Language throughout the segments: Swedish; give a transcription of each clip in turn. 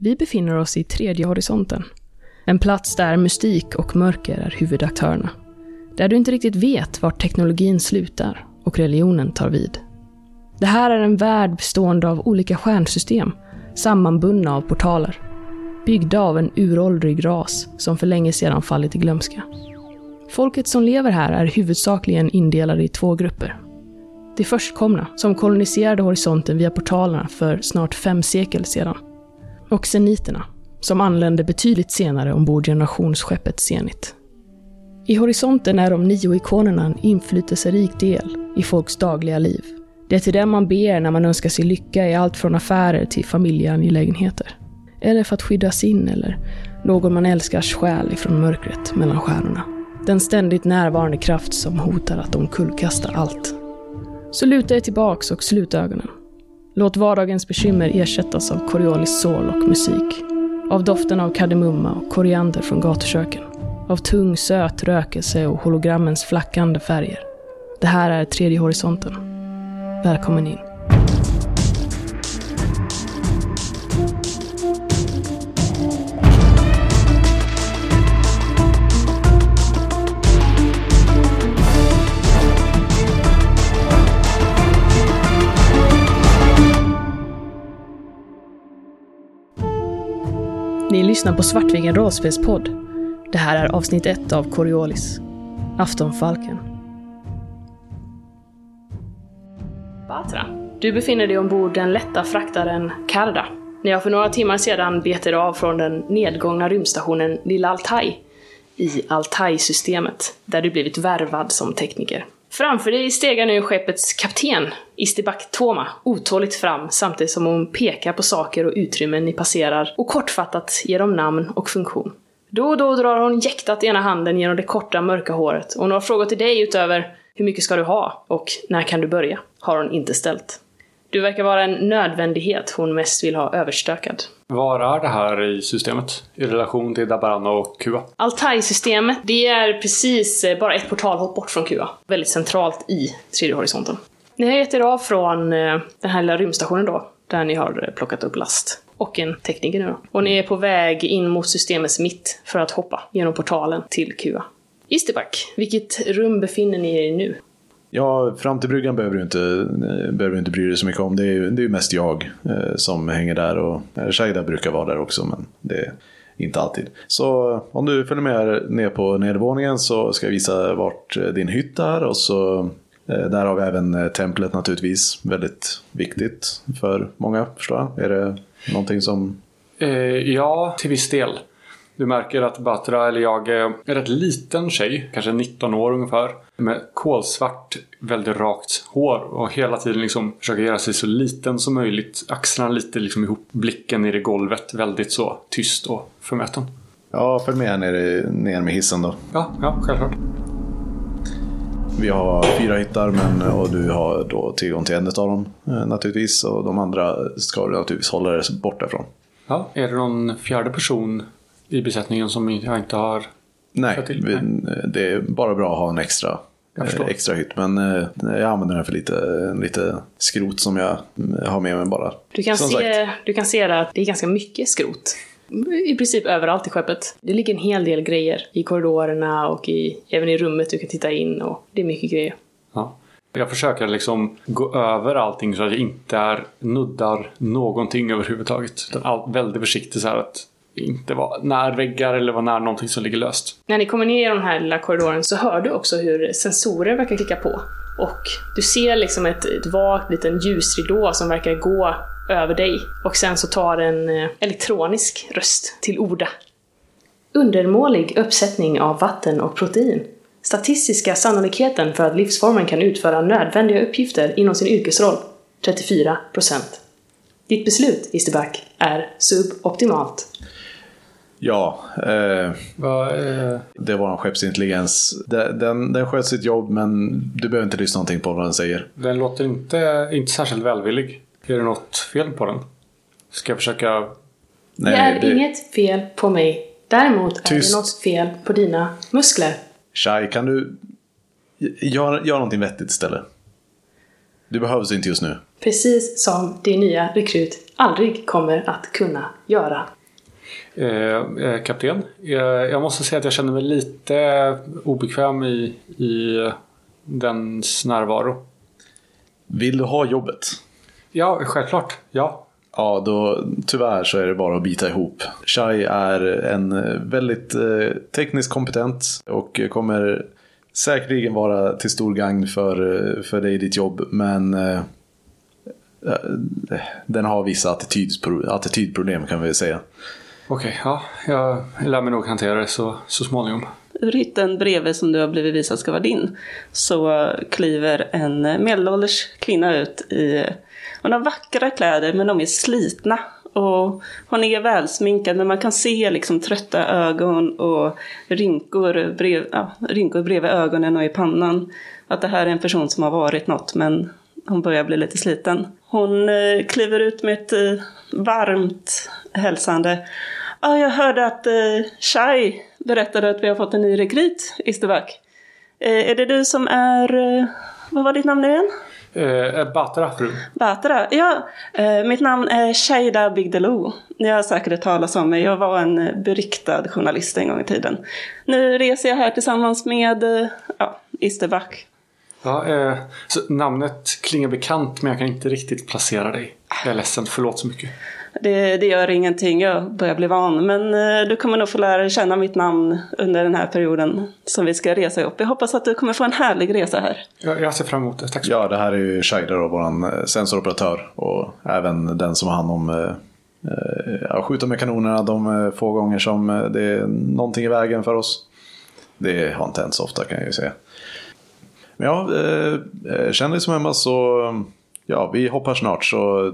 Vi befinner oss i tredje horisonten. En plats där mystik och mörker är huvudaktörerna. Där du inte riktigt vet var teknologin slutar och religionen tar vid. Det här är en värld bestående av olika stjärnsystem, sammanbundna av portaler. Byggda av en uråldrig ras som för länge sedan fallit i glömska. Folket som lever här är huvudsakligen indelade i två grupper. De förstkomna, som koloniserade horisonten via portalerna för snart fem sekel sedan. Och seniterna, som anlände betydligt senare ombord generationsskeppet Zenit. I horisonten är de nio ikonerna en inflytelserik del i folks dagliga liv. Det är till dem man ber när man önskar sig lycka i allt från affärer till familjeangelägenheter. Eller för att skydda sin eller någon man älskars själ ifrån mörkret mellan stjärnorna. Den ständigt närvarande kraft som hotar att omkullkasta allt. Så luta er tillbaks och slut ögonen. Låt vardagens bekymmer ersättas av Coriolis sål och musik. Av doften av kardemumma och koriander från gatuköken. Av tung söt rökelse och hologrammens flackande färger. Det här är tredje horisonten. Välkommen in. Ni lyssnar på Svartviken rollspelspodd. Det här är avsnitt ett av Coriolis. Aftonfalken. Batra, du befinner dig ombord den lätta fraktaren Karda. När jag för några timmar sedan bet er av från den nedgångna rymdstationen Lilla Altai i Altai-systemet, där du blivit värvad som tekniker. Framför dig stegar nu skeppets kapten, Istibak Toma, otåligt fram samtidigt som hon pekar på saker och utrymmen ni passerar och kortfattat ger dem namn och funktion. Då och då drar hon jäktat ena handen genom det korta mörka håret och några frågor till dig utöver hur mycket ska du ha och när kan du börja har hon inte ställt. Du verkar vara en nödvändighet hon mest vill ha överstökad. Var är det här i systemet? I relation till Dabarana och Kua? Altai-systemet, det är precis eh, bara ett portalhopp bort från Kua. Väldigt centralt i tredje horisonten. Ni har gett er av från eh, den här lilla rymdstationen då, där ni har eh, plockat upp last. Och en tekniker nu då. Och ni är på väg in mot systemets mitt för att hoppa genom portalen till Kua. Isterback, vilket rum befinner ni er i nu? Ja, fram till bryggan behöver du inte, behöver du inte bry dig så mycket om. Det är ju, det är mest jag eh, som hänger där och eh, Shaida brukar vara där också men det är inte alltid. Så om du följer med ner på nedervåningen så ska jag visa vart eh, din hytt är och så eh, där har vi även eh, templet naturligtvis. Väldigt viktigt för många förstår jag. Är det någonting som... Eh, ja, till viss del. Du märker att Batra, eller jag, är en rätt liten tjej, kanske 19 år ungefär. Med kolsvart, väldigt rakt hår och hela tiden liksom försöker göra sig så liten som möjligt. Axlarna lite liksom ihop, blicken ner i golvet, väldigt så tyst och förmäten. Ja, följ med ner, ner med hissen då. Ja, ja, självklart. Vi har fyra hyttar men, och du har då tillgång till en av dem eh, naturligtvis. Och de andra ska du naturligtvis hålla dig borta ifrån. Ja, är det någon fjärde person i besättningen som jag inte har... Nej, vi, det är bara bra att ha en extra, eh, extra hytt. Men eh, jag använder den för lite, lite skrot som jag mm, har med mig bara. Du kan, Som se, du kan se att det är ganska mycket skrot. I princip överallt i skeppet. Det ligger en hel del grejer i korridorerna och i, även i rummet du kan titta in och det är mycket grejer. Ja. Jag försöker liksom gå över allting så att jag inte är, nuddar någonting överhuvudtaget. Utan all, väldigt försiktig så här att inte vara när väggar eller vara nära någonting som ligger löst. När ni kommer ner i den här lilla korridoren så hör du också hur sensorer verkar klicka på. Och du ser liksom ett, ett vagt liten ljusridå som verkar gå över dig. Och sen så tar en eh, elektronisk röst till orda. Undermålig uppsättning av vatten och protein. Statistiska sannolikheten för att livsformen kan utföra nödvändiga uppgifter inom sin yrkesroll 34%. Ditt beslut, Isterback, är suboptimalt. Ja, eh, Va, eh, det var en skeppsintelligens. Den, den, den sköt sitt jobb men du behöver inte lyssna någonting på vad den säger. den låter inte, inte särskilt välvillig. Är det något fel på den? Ska jag försöka... det är inget fel på mig. Däremot är Tyst. det något fel på dina muskler. Shai, kan du gör, gör någonting vettigt istället? Du behövs inte just nu. Precis som din nya rekryt aldrig kommer att kunna göra. Eh, eh, kapten, eh, jag måste säga att jag känner mig lite obekväm i, i dens närvaro. Vill du ha jobbet? Ja, självklart. Ja. Ja, då tyvärr så är det bara att bita ihop. Shai är en väldigt eh, tekniskt kompetent och kommer säkerligen vara till stor gagn för, eh, för dig i ditt jobb. Men eh, eh, den har vissa attitydproblem kan vi säga. Okej, ja. Jag lär mig nog hantera det så, så småningom. Ur hytten bredvid som du har blivit visad ska vara din så kliver en medelålders kvinna ut i... Hon har vackra kläder men de är slitna. Och hon är välsminkad men man kan se liksom trötta ögon och rynkor, brev, ja, rynkor bredvid ögonen och i pannan. Att det här är en person som har varit något men hon börjar bli lite sliten. Hon eh, kliver ut med ett eh, varmt hälsande. Ja, jag hörde att eh, Shai berättade att vi har fått en ny rekryt, Isterback. Eh, är det du som är... Eh, vad var ditt namn nu igen? Eh, Batra, fru. Batra? Ja, eh, mitt namn är Shaida Bigdelou. Ni har säkert hört talas om mig. Jag var en eh, beryktad journalist en gång i tiden. Nu reser jag här tillsammans med eh, ja, Isterback. Ja, eh, namnet klingar bekant men jag kan inte riktigt placera dig. Jag är ledsen, förlåt så mycket. Det, det gör ingenting, jag börjar bli van. Men eh, du kommer nog få lära känna mitt namn under den här perioden som vi ska resa ihop. Jag hoppas att du kommer få en härlig resa här. Jag, ser fram emot det. Tack så Ja, det här är ju Shaida då, vår sensoroperatör. Och även den som har hand om eh, eh, ja, skjuta med kanonerna de eh, få gånger som eh, det är någonting i vägen för oss. Det har inte hänt så ofta kan jag ju säga. Men ja, eh, eh, känn dig som hemma så ja, vi hoppar snart. Så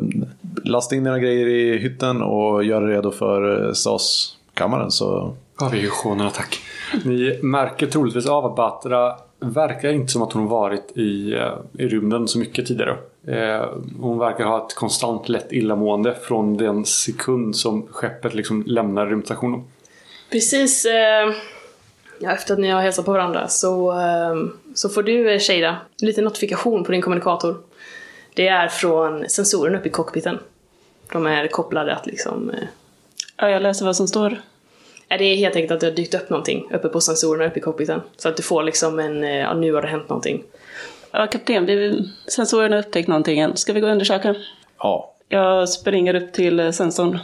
lasta in dina grejer i hytten och gör er redo för eh, SAS-kammaren. Så Ja, visionerna tack. Ni märker troligtvis av att Batra verkar inte som att hon varit i, eh, i rymden så mycket tidigare. Eh, hon verkar ha ett konstant lätt illamående från den sekund som skeppet liksom lämnar rymdstationen. Precis eh, ja, efter att ni har hälsat på varandra så, eh, så får du, eh, Shada, en liten notifikation på din kommunikator. Det är från sensoren uppe i cockpiten. De är kopplade att liksom... Eh, Ja, jag läser vad som står. det är helt enkelt att det har dykt upp någonting uppe på sensorerna uppe i cockpiten. Så att du får liksom en, eh, ja nu har det hänt någonting. Ja, kapten, vi, sensorerna har upptäckt någonting än. Ska vi gå och undersöka? ja, Jag springer upp till eh, sensorn.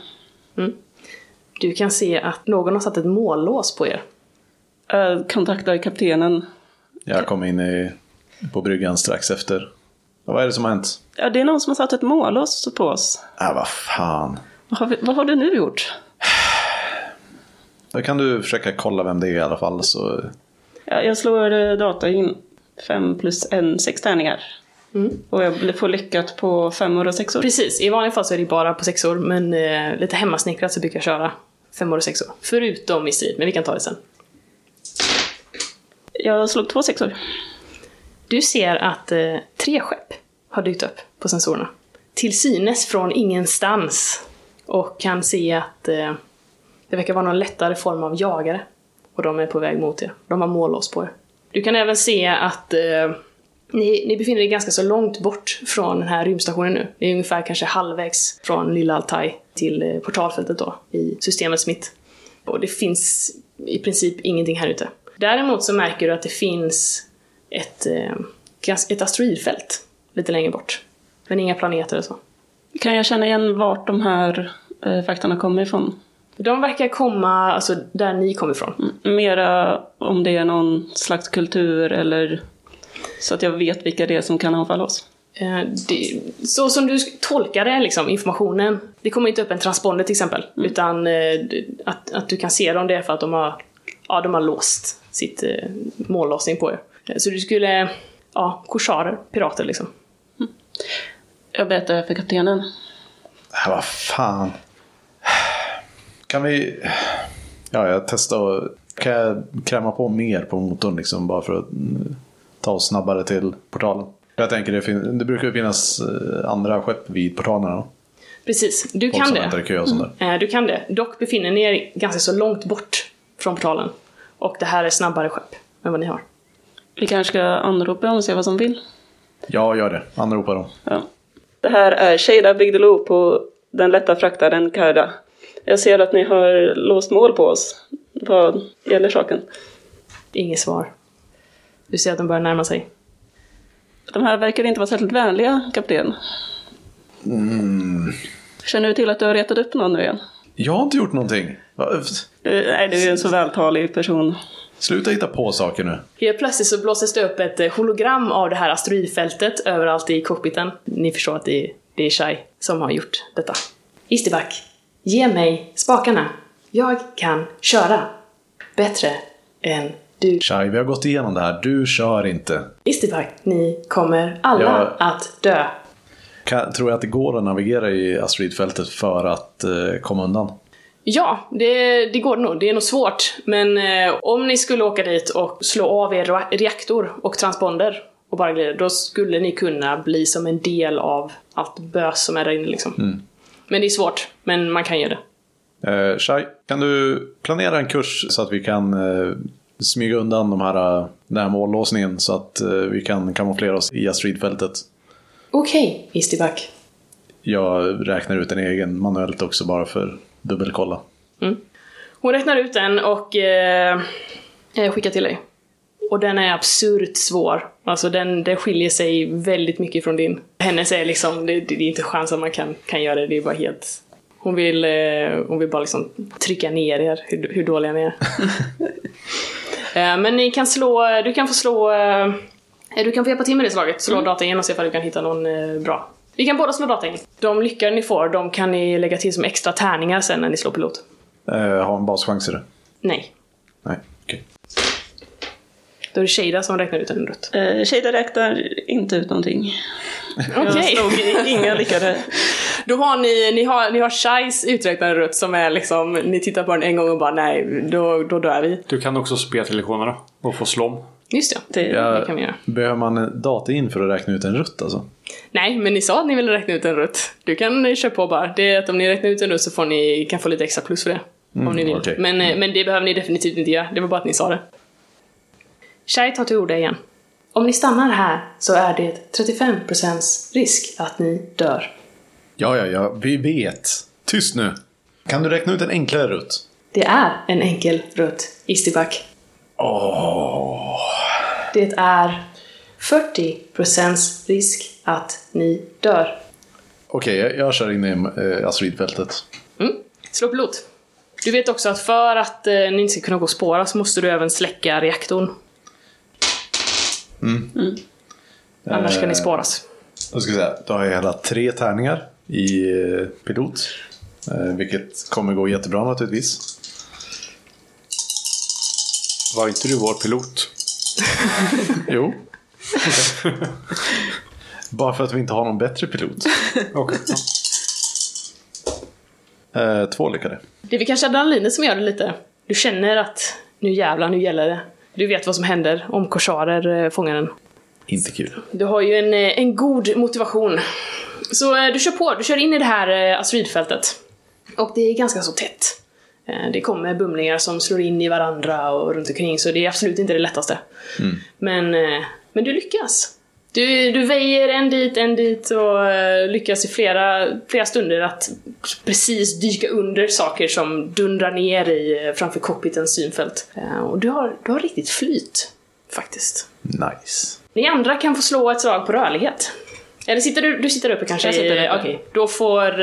Du kan se att någon har satt ett mållås på er. Jag kontaktar kaptenen. jag kom in i, på bryggan strax efter. Och vad är det som har hänt? Ja, det är någon som har satt ett mållås på oss. Äh, vad fan. Vad har, vi, vad har du nu gjort? Då kan du försöka kolla vem det är i alla fall. Så... Ja, jag slår eh, data in. Fem plus en, sex tärningar. Och jag får lyckat på femmor och sexor. Precis, i vanliga fall så är det bara på sexor, men eh, lite hemmasnickrat så brukar jag köra femmor och sexor. Förutom i strid, men vi kan ta det sen. Jag slog två sexor. Du ser att eh, tre skepp har dykt upp på sensorerna. Till synes från ingenstans. Och kan se att eh, det verkar vara någon lättare form av jagare. Och de är på väg mot er. De har mållås på er. Du kan även se att eh, ni, ni befinner er ganska så långt bort från den här rymdstationen nu. Ni är ungefär kanske halvvägs från Lilla Altai till eh, portalfältet då, i systemets mitt. Och det finns i princip ingenting här ute. Däremot så märker du att det finns ett, eh, ett asteroidfält lite längre bort. Men inga planeter och så. Kan jag känna igen vart de här eh, faktorna kommer ifrån? De verkar komma, alltså där ni kommer ifrån. Mm, Mera om det är någon slags kultur eller så att jag vet vilka det är som kan anfalla oss. Eh, det, så som du tolkar det, liksom, informationen. Det kommer inte upp en transponder till exempel. Utan eh, att, att du kan se dem, det är för att de har, ja, de har låst sitt eh, mållåsning på er. Eh, Så du skulle, ja, korsarer, pirater liksom. Jag berättar för kaptenen. Äh, vad fan. Kan vi... Ja, jag testar och... Kan jag kräma på mer på motorn liksom bara för att mm, ta oss snabbare till portalen? Jag tänker det, fin- det brukar ju finnas eh, andra skepp vid portalerna. då. Precis, du Folk kan det. kö och sånt där. Eh, Du kan det. Dock befinner ni er ganska så långt bort från portalen. Och det här är snabbare skepp än vad ni har. Vi kanske ska anropa dem och se vad som vill. Ja, gör det. Anropa dem. Ja. Det här är Shada Bigdeloo på den lätta fraktaren Karda. Jag ser att ni har låst mål på oss. Vad gäller saken? Inget svar. Du ser att de börjar närma sig. De här verkar inte vara särskilt vänliga, kapten. Känner du till att du har retat upp någon nu igen? Jag har inte gjort någonting. Nej, du är en så vältalig person. Sluta hitta på saker nu. Helt plötsligt så blåses det upp ett eh, hologram av det här asteroidfältet överallt i cockpiten. Ni förstår att det är, det är Shai som har gjort detta. Isterback, ge mig spakarna. Jag kan köra. Bättre än du. Shai, vi har gått igenom det här. Du kör inte. Isterback, ni kommer alla Ja. att dö. Kan, tror jag att det går att navigera i asteroidfältet för att eh, komma undan? Ja, det, det går nog. Det är nog svårt. Men eh, om ni skulle åka dit och slå av er reaktor och transponder och bara glida, då skulle ni kunna bli som en del av allt bös som är där inne liksom. Men det är svårt, men man kan göra det. Eh, Shai, kan du planera en kurs så att vi kan eh, smyga undan de här, eh, den här mållåsningen så att eh, vi kan kamouflera oss i asteroidfältet? Okej, Isterback. Jag räknar ut en egen manuellt också bara för dubbelkolla. Hon räknar ut den och eh, eh, skickar till dig. Och den är absurt svår. Alltså den, den skiljer sig väldigt mycket från din. Hennes är liksom, det, det är inte chans att man kan, kan göra det, det är bara helt... Hon vill, eh, hon vill bara liksom trycka ner er, hur, hur dåliga ni är. eh, men ni kan slå, du kan få slå, eh, du kan få hjälpa till med det slaget. Slå data igen och se om du kan hitta någon eh, bra. Vi kan båda slå data igen. De lyckor ni får, de kan ni lägga till som extra tärningar sen när ni slår pilot. Eh, har en baschans i det? Nej. Nej, okej. Då är det Shada som räknar ut en rutt. Eh, Shada räknar inte ut någonting. Okej. Slog inga lyckade. Då har ni, ni har, ni har Shais uträknade rutt som är liksom, ni tittar på den en gång och bara nej, då, då dör vi. Du kan också spela till ikonerna och få slom. Just det, Det- det kan vi göra. Behöver man data in för att räkna ut en rutt alltså? Nej, men ni sa att ni ville räkna ut en rutt. Du kan köra på bara. Det är att om ni räknar ut en rutt så får ni, kan få lite extra plus för det. om ni vill. okej. Men, eh, men det behöver ni definitivt inte göra. Det var bara att ni sa det. Shai tar till orda igen. Om ni stannar här så är det 35% risk att ni dör. Ja, ja, ja, vi vet. Tyst nu. Kan du räkna ut en enklare rutt? Det är en enkel rutt, Isterback. Det är 40% risk att ni dör. Okej, jag, jag kör in i eh, asteroidfältet. Mm. Slå pilot. Du vet också att för att eh, ni inte ska kunna gå och spåra så måste du även släcka reaktorn. Annars kan ni spåras. Då ska vi säga, då har jag hela tre tärningar i eh, pilot. Eh, vilket kommer gå jättebra naturligtvis. Var inte du vår pilot? Jo. Bara för att vi inte har någon bättre pilot. Ja. Eh, två lyckade. Det är väl kanske adrenalinet som gör det lite. Du känner att nu jävlar, nu gäller det. Du vet vad som händer om korsarer eh, fångar den. Inte kul. Du har ju en, eh, en god motivation. Så eh, du kör på, du kör in i det här eh, asteroidfältet. Och det är ganska så tätt. Eh, Det kommer bumlingar som slår in i varandra och runt omkring så det är absolut inte det lättaste. Men, eh, men du lyckas. Du, du väjer en dit, en dit och eh, lyckas i flera, flera stunder att precis dyka under saker som dundrar ner i, framför cockpitens synfält. Och du har, du har riktigt flyt, faktiskt. Nice. Ni andra kan få slå ett slag på rörlighet. Eller sitter du, du sitter uppe kanske? Jag sitter uppe. Okej, då får...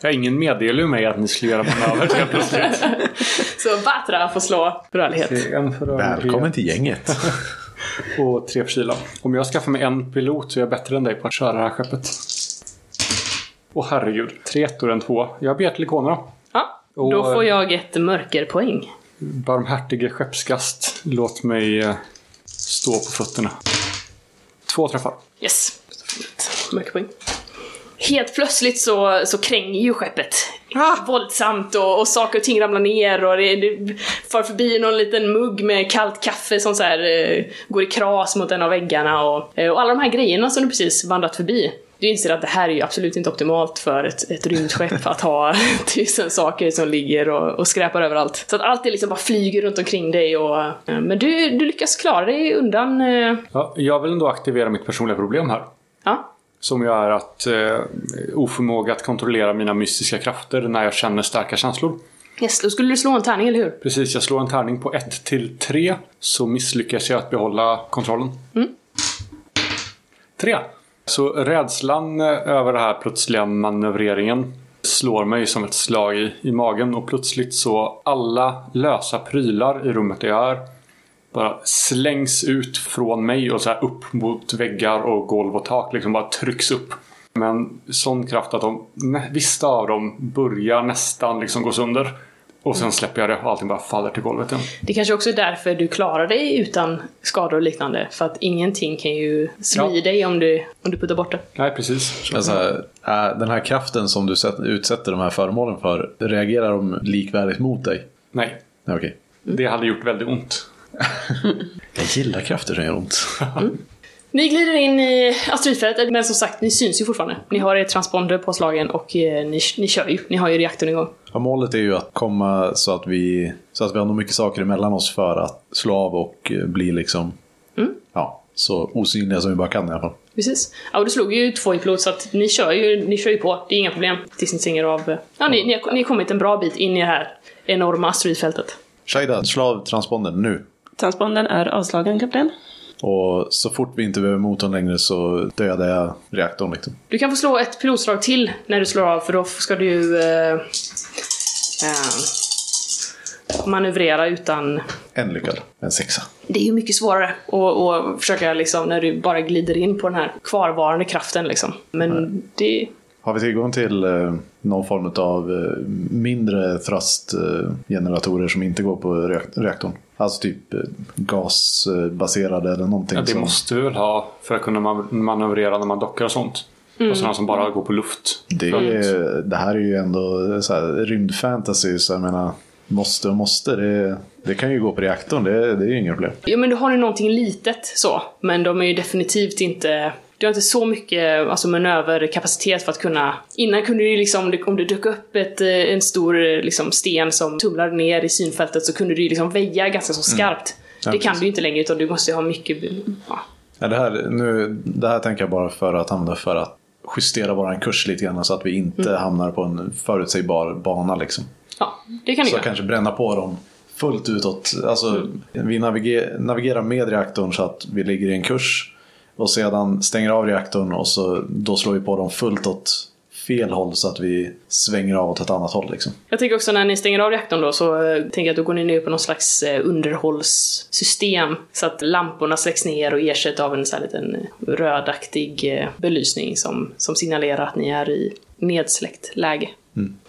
Ja, ingen meddelar ju mig att ni skulle göra manöver helt plötsligt. så Batra får slå rörlighet. En Välkommen till gänget. Och tre för kyla. Om jag skaffar mig en pilot så är jag bättre än dig på att köra det här skeppet. Åh herregud. Tre ettor än två. Jag ber till ikonerna. Ja, då Och, får eh, jag ett mörkerpoäng. Barmhärtige skeppsgast, låt mig eh, stå på fötterna. Två träffar. Yes. Mörkerpoäng. Helt plötsligt så, så kränger ju skeppet. Våldsamt och, och saker och ting ramlar ner och det, det far förbi någon liten mugg med kallt kaffe som så här, eh, går i kras mot en av väggarna och, eh, och alla de här grejerna som du precis vandrat förbi. Du inser att det här är ju absolut inte optimalt för ett, ett rymdskepp att ha tusen saker som ligger och, och skräpar överallt. Så att allt det liksom bara flyger runt omkring dig och... eh, Men du, du lyckas klara dig undan... eh, Ja, jag vill ändå aktivera mitt personliga problem här. Ja, Som gör att eh, oförmåga att kontrollera mina mystiska krafter när jag känner starka känslor. Yes, då skulle du slå en tärning, eller hur? Precis, jag slår en tärning på 1 till 3 så misslyckas jag att behålla kontrollen. Mm. 3. Så rädslan eh, över den här plötsliga manövreringen slår mig som ett slag i, i magen och plötsligt så alla lösa prylar i rummet där jag är bara slängs ut från mig och så här upp mot väggar och golv och tak. Liksom bara trycks upp. Men sån kraft att de, vissa av dem börjar nästan liksom gå sönder. Och sen släpper jag det och allting bara faller till golvet igen. Det kanske också är därför du klarar dig utan skador och liknande. För att ingenting kan ju slå Ja. dig om du, om du puttar bort det. Nej, precis. Men så här, äh, den här kraften som du sätt- utsätter de här föremålen för, reagerar de likvärdigt mot dig? Nej, Nej, Okej. det hade gjort väldigt ont. Jag gillar krafter som gör ont. Ni glider in i asteroidfältet, men som sagt, ni syns ju fortfarande. Ni har er transponder påslagen och eh, ni, ni kör ju. Ni har ju reaktorn igång. Ja, målet är ju att komma så att vi, så att vi har nog mycket saker emellan oss för att slå av och eh, bli liksom ja, så osynliga som vi bara kan i alla fall. Precis. Ja, och du slog ju två i pilot så att ni kör ju, ni kör ju på. Det är inga problem. Tills ni stänger av. eh, Ja, ni, ni, har, ni har kommit en bra bit in i det här enorma asteroidfältet. Shaida, slå av transpondern nu. Transpondern är avslagen, kapten. Och så fort vi inte behöver motorn längre så dödar jag reaktorn liksom. Du kan få slå ett pilotslag till när du slår av för då ska du ju eh, eh, manövrera utan... En lyckad, en sexa. Det är ju mycket svårare att att försöka liksom när du bara glider in på den här kvarvarande kraften liksom. Men det... Har vi tillgång till eh, någon form av eh, mindre thrust-generatorer som inte går på reak- reaktorn? Alltså typ eh, gasbaserade eller någonting. Ja, det som... måste vi väl ha för att kunna man- manövrera när man dockar och sånt. Och sådana som bara går på luft. det, är, det här är ju ändå så här, rymdfantasy, så jag menar måste och måste. Det, det kan ju gå på reaktorn, det, det är ju inga problem. Ja men du har ju någonting litet så. Men de är ju definitivt inte... Du har inte så mycket alltså, manöverkapacitet för att kunna... Innan kunde du liksom, om det dök upp ett, eh, en stor eh, liksom, sten som tumlade ner i synfältet så kunde du liksom väja ganska så skarpt. Ja, det kan precis. du inte längre utan du måste ha mycket... Ja. Ja, det, här, nu, det här tänker jag bara för att använda för att justera våran kurs lite grann så att vi inte hamnar på en förutsägbar bana liksom. ja, det kan du Så göra. kanske bränna på dem fullt utåt. Alltså, Vi naviger, navigerar med reaktorn så att vi ligger i en kurs. Och sedan stänger av reaktorn och så, då slår vi på dem fullt åt fel håll så att vi svänger av åt ett annat håll. Liksom. Jag tänker också när ni stänger av reaktorn då så eh, tänker jag att då går ni ner på någon slags eh, underhållssystem. Så att lamporna släcks ner och ersätts av en sån här liten eh, rödaktig belysning som, som signalerar att ni är i nedsläckt läge.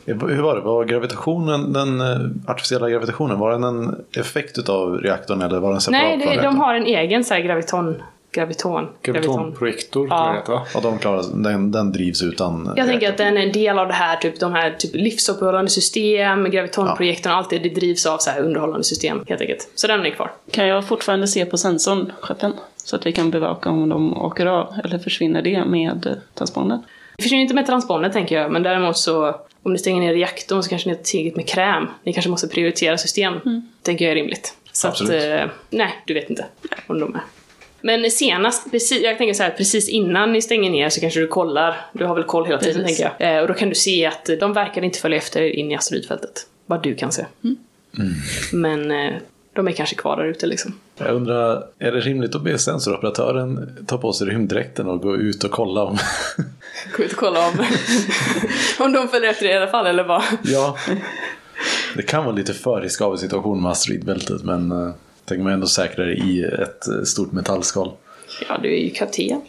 Hur var det? Var gravitationen, den artificiella gravitationen, var den en effekt utav reaktorn eller var den separat Nej, från det, de har en egen så här graviton... Graviton? Gravitonprojektor, Ja. tror jag det heter va? Ja, de klarar, den, den drivs utan Jag tänker reaktor. att den är en del av det här, typ, de här typ livsuppehållande system, gravitonprojektorn, allt det, det drivs av så här underhållande system helt enkelt. Så den är kvar. Kan jag fortfarande se på sensorn, skeppen? Så att vi kan bevaka om de åker av, eller försvinner det med eh, transpondern? Det försvinner inte med transponder tänker jag, men däremot så om ni stänger ner reaktorn så kanske ni har tillräckligt med kräm. Ni kanske måste prioritera system. Tänker jag är rimligt. Så Absolut. att, eh, nej, du vet inte om de är. Men senast, precis, jag tänker så här, precis innan ni stänger ner så kanske du kollar, du har väl koll hela tiden Precis. tänker jag. Eh, och då kan du se att de verkar inte följa efter er in i asteroidfältet. Vad du kan se. Men eh, de är kanske kvar där ute liksom. Jag undrar, är det rimligt att be sensoroperatören ta på sig rymddräkten och gå ut och kolla om... Gå ut och kolla om, om de följer efter er i alla fall, eller vad? ja. Det kan vara lite för riskabel situation med asteroidbältet men uh, tänker man ändå säkra det i ett eh, stort metallskal. Ja, du är ju kapten.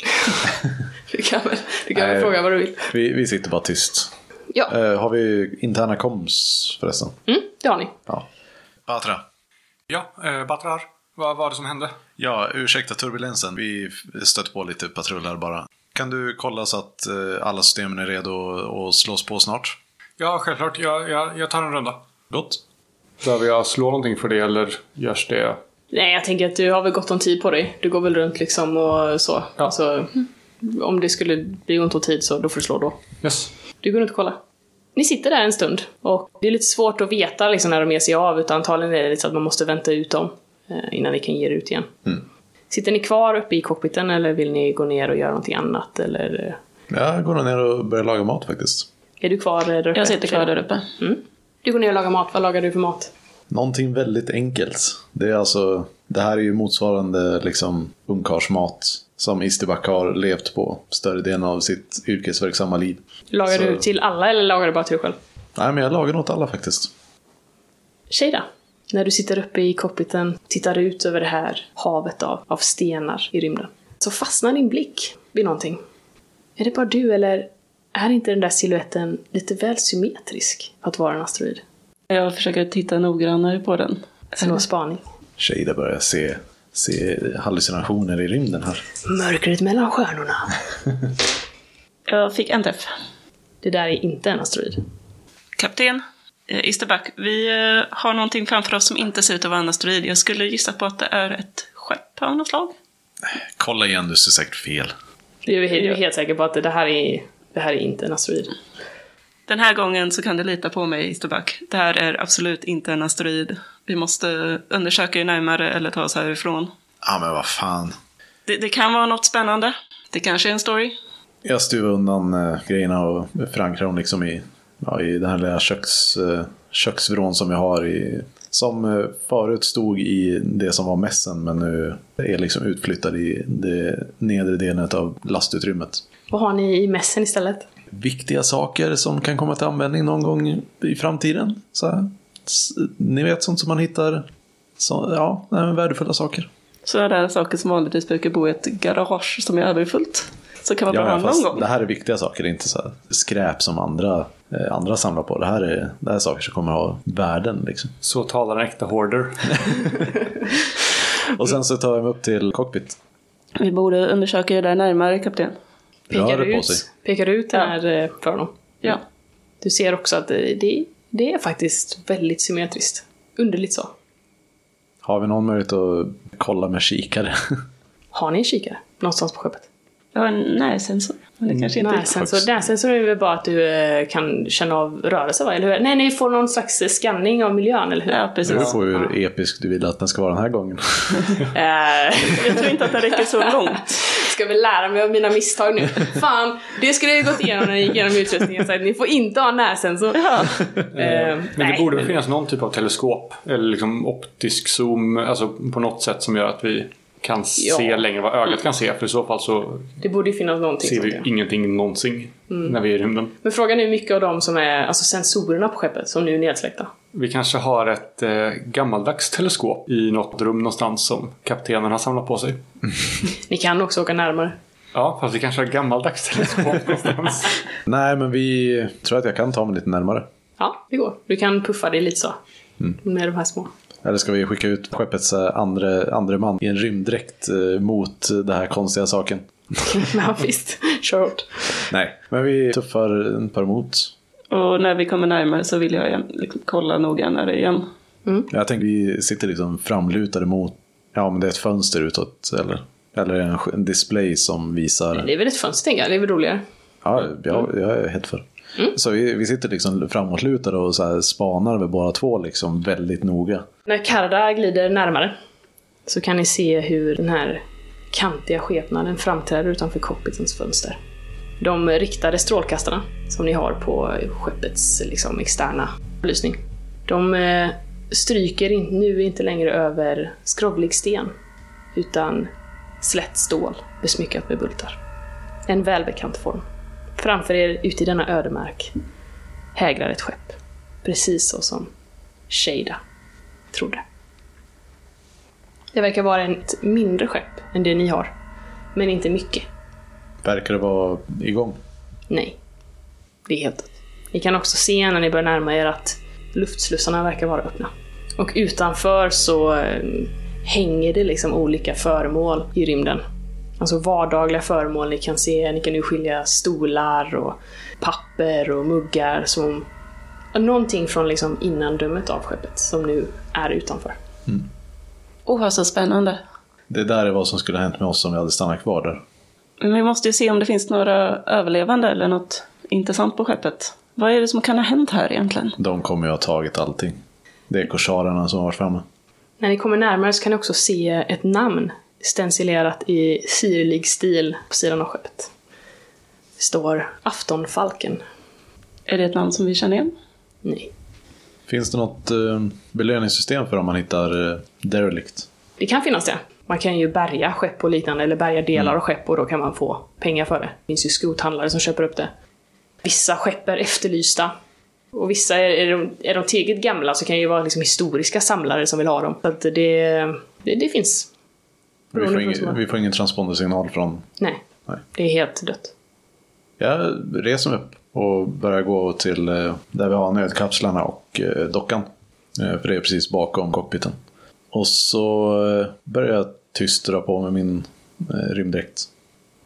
du kan väl, du kan väl fråga vad du vill. Vi, vi sitter bara tyst. Ja, Eh, har vi interna koms förresten? mm, det har ni. Ja. Batra. Ja, eh, Batrar. Vad var det som hände? Ja, ursäkta turbulensen. Vi stötte på lite patrullar bara. Kan du kolla så att eh, alla systemen är redo och slås på snart? Ja, självklart. Jag, jag, jag tar en runda. Gott. Behöver jag slå någonting för det eller görs det? Nej, jag tänker att du har väl gott om tid på dig. Du går väl runt liksom och så. Ja. Alltså, om det skulle bli ont om tid så då får du slå då. Yes. Du går runt och kollar. Ni sitter där en stund och det är lite svårt att veta liksom, när de ger sig av utan antagligen är det lite så att man måste vänta ut dem eh, innan ni kan ge er ut igen. Sitter ni kvar uppe i cockpiten eller vill ni gå ner och göra någonting annat? Eller, Jag går ner och börjar laga mat faktiskt. Är du kvar där uppe? Jag sitter kvar där uppe. Mm. Du går ner och lagar mat. Vad lagar du för mat? Någonting väldigt enkelt. Det är alltså, det här är ju motsvarande liksom ungkarlsmat som Isterback har levt på större delen av sitt yrkesverksamma liv. Lagar Så- du till alla eller lagar du bara till dig själv? Nej, men jag lagar åt alla faktiskt. Shada, när du sitter uppe i cockpiten, tittar ut över det här havet av, av stenar i rymden, så fastnar din blick vid någonting. Är det bara du eller är inte den där siluetten lite väl symmetrisk för att vara en asteroid? Jag försöker titta noggrannare på den. Slå spaning. Shada börjar se, se hallucinationer i rymden här. Mörkret mellan stjärnorna. Jag fick en träff. Det där är inte en asteroid. Kapten, eh, Isterback, vi eh, har någonting framför oss som inte ser ut att vara en asteroid. Jag skulle gissa på att det är ett skepp av något slag. Kolla igen, du ser säkert fel. Du är, du är helt säker på att det här är, det här är inte en asteroid. Den här gången så kan du lita på mig, Isterback. Det här är absolut inte en asteroid. Vi måste undersöka det närmare eller ta oss härifrån. Ja, men vad fan. Det, det kan vara något spännande. Det kanske är en story. Jag stuvar undan äh, grejerna och förankrar dem liksom i, ja, i den här lilla köks, äh, köksvrån som jag har i som eh, förut stod i det som var mässen men nu är liksom utflyttad i det nedre delen av lastutrymmet. Vad har ni i mässen istället? Viktiga saker som kan komma till användning någon gång i framtiden. Så Ni vet sånt som man hittar, så, ja, nej, men värdefulla saker. Sådana saker som vanligtvis brukar bo i ett garage som är överfullt. Så kan man Ja, ha någon gång. det här är viktiga saker, det är inte så här skräp som andra, eh, andra samlar på. Det här, är, det här är saker som kommer ha värden. Liksom. Så talar en äkta hoarder. Och sen så tar jag mig upp till cockpit. Vi borde undersöka det där närmare, kapten. Pekar det på ut, sig. pekar ut den Ja. här eh, för honom? Ja. Du ser också att det, det, det är faktiskt väldigt symmetriskt. Underligt så. Har vi någon möjlighet att kolla med kikare? Har ni en kikare någonstans på skeppet? Jag har en närsensor. Det kanske inte Nej, är sensor, närsensor är väl bara att du eh, kan känna av rörelse, va? Eller hur? Nej, ni får någon slags eh, scanning av miljön, eller hur? Ja, Det precis. beror på hur episk du vill att den ska vara den här gången. Jag tror inte att den räcker så långt. Ska väl lära mig av mina misstag nu. Fan, det skulle jag ju gått igenom när jag gick igenom utrustningen. Så att ni får inte ha närsensor. Ja. Eh, Men det nej, borde väl finnas någon typ av teleskop. Eller liksom optisk zoom. Alltså på något sätt som gör att vi kan Ja. se längre än vad ögat kan se. För i så fall så Det borde finnas någonting ser sånt, vi ja. ingenting någonsin Mm. när vi är i rymden. Men frågan är hur mycket av dem som är alltså sensorerna på skeppet som nu är nedsläckta. Vi kanske har ett eh, gammaldags teleskop i något rum någonstans som kaptenen har samlat på sig. Ni kan också åka närmare. Ja, fast vi kanske har ett gammaldags teleskop någonstans. Nej, men vi tror att jag kan ta mig lite närmare. Ja, det går. Du kan puffa dig lite så. Mm. Med de här små. Eller ska vi skicka ut skeppets eh, andra, andra man i en rymddräkt eh, mot den här konstiga saken? ja, visst. Kör hårt. Nej, men vi tuffar ett par emot. Och när vi kommer närmare så vill jag liksom, kolla noggrannare igen. Jag tänker vi sitter liksom framlutade mot, ja men det är ett fönster utåt eller, eller en, display som visar. Det är väl ett fönster, tänker jag. Det är väl roligare. Ja, jag, jag är helt för. Så vi, vi sitter liksom framåtlutade och så här spanar med båda två liksom väldigt noga. När Karda glider närmare så kan ni se hur den här kantiga skepnaden framträder utanför cockpitens fönster. De riktade strålkastarna som ni har på skeppets liksom, externa belysning. De eh, stryker in, nu inte längre över skrovlig sten utan slätt stål besmyckat med bultar. En välbekant form. Framför er, ute i denna ödemark, hägrar ett skepp. Precis så som Shada trodde. Det verkar vara ett mindre skepp än det ni har. Men inte mycket. Verkar det vara igång? Nej. Det är helt. Ni kan också se när ni börjar närma er att luftslussarna verkar vara öppna. Och utanför så eh, hänger det liksom olika föremål i rymden. Alltså vardagliga föremål ni kan se. Ni kan nu skilja stolar och papper och muggar som... Någonting från liksom innandömet av skeppet som nu är utanför. Åh, vad så spännande. Det där är vad som skulle ha hänt med oss om vi hade stannat kvar där. Men vi måste ju se om det finns några överlevande eller något intressant på skeppet. Vad är det som kan ha hänt här egentligen? De kommer ju ha tagit allting. Det är korsarerna som har varit framme. När ni kommer närmare så kan ni också se ett namn stencilerat i sirlig stil på sidan av skeppet. står Aftonfalken. Är det ett namn som vi känner igen? Nej. Finns det något eh, belöningssystem för om man hittar eh, derelict? Det kan finnas det. Man kan ju bärga skepp och liknande, eller bärga delar av skepp och då kan man få pengar för det. Det finns ju skrothandlare som köper upp det. Vissa skepp är efterlysta. Och vissa, är, är, de, är de tillräckligt gamla så kan det ju vara liksom historiska samlare som vill ha dem. Så att det, det, det finns. Vi får, ingen, vi får ingen transpondersignal från... Nej. Nej. Det är helt dött. Jag reser mig upp och börjar gå till eh, där vi har nödkapslarna och eh, dockan. Eh, För det är precis bakom cockpiten. Och så eh, börjar jag tyst dra på med min eh, rymddräkt.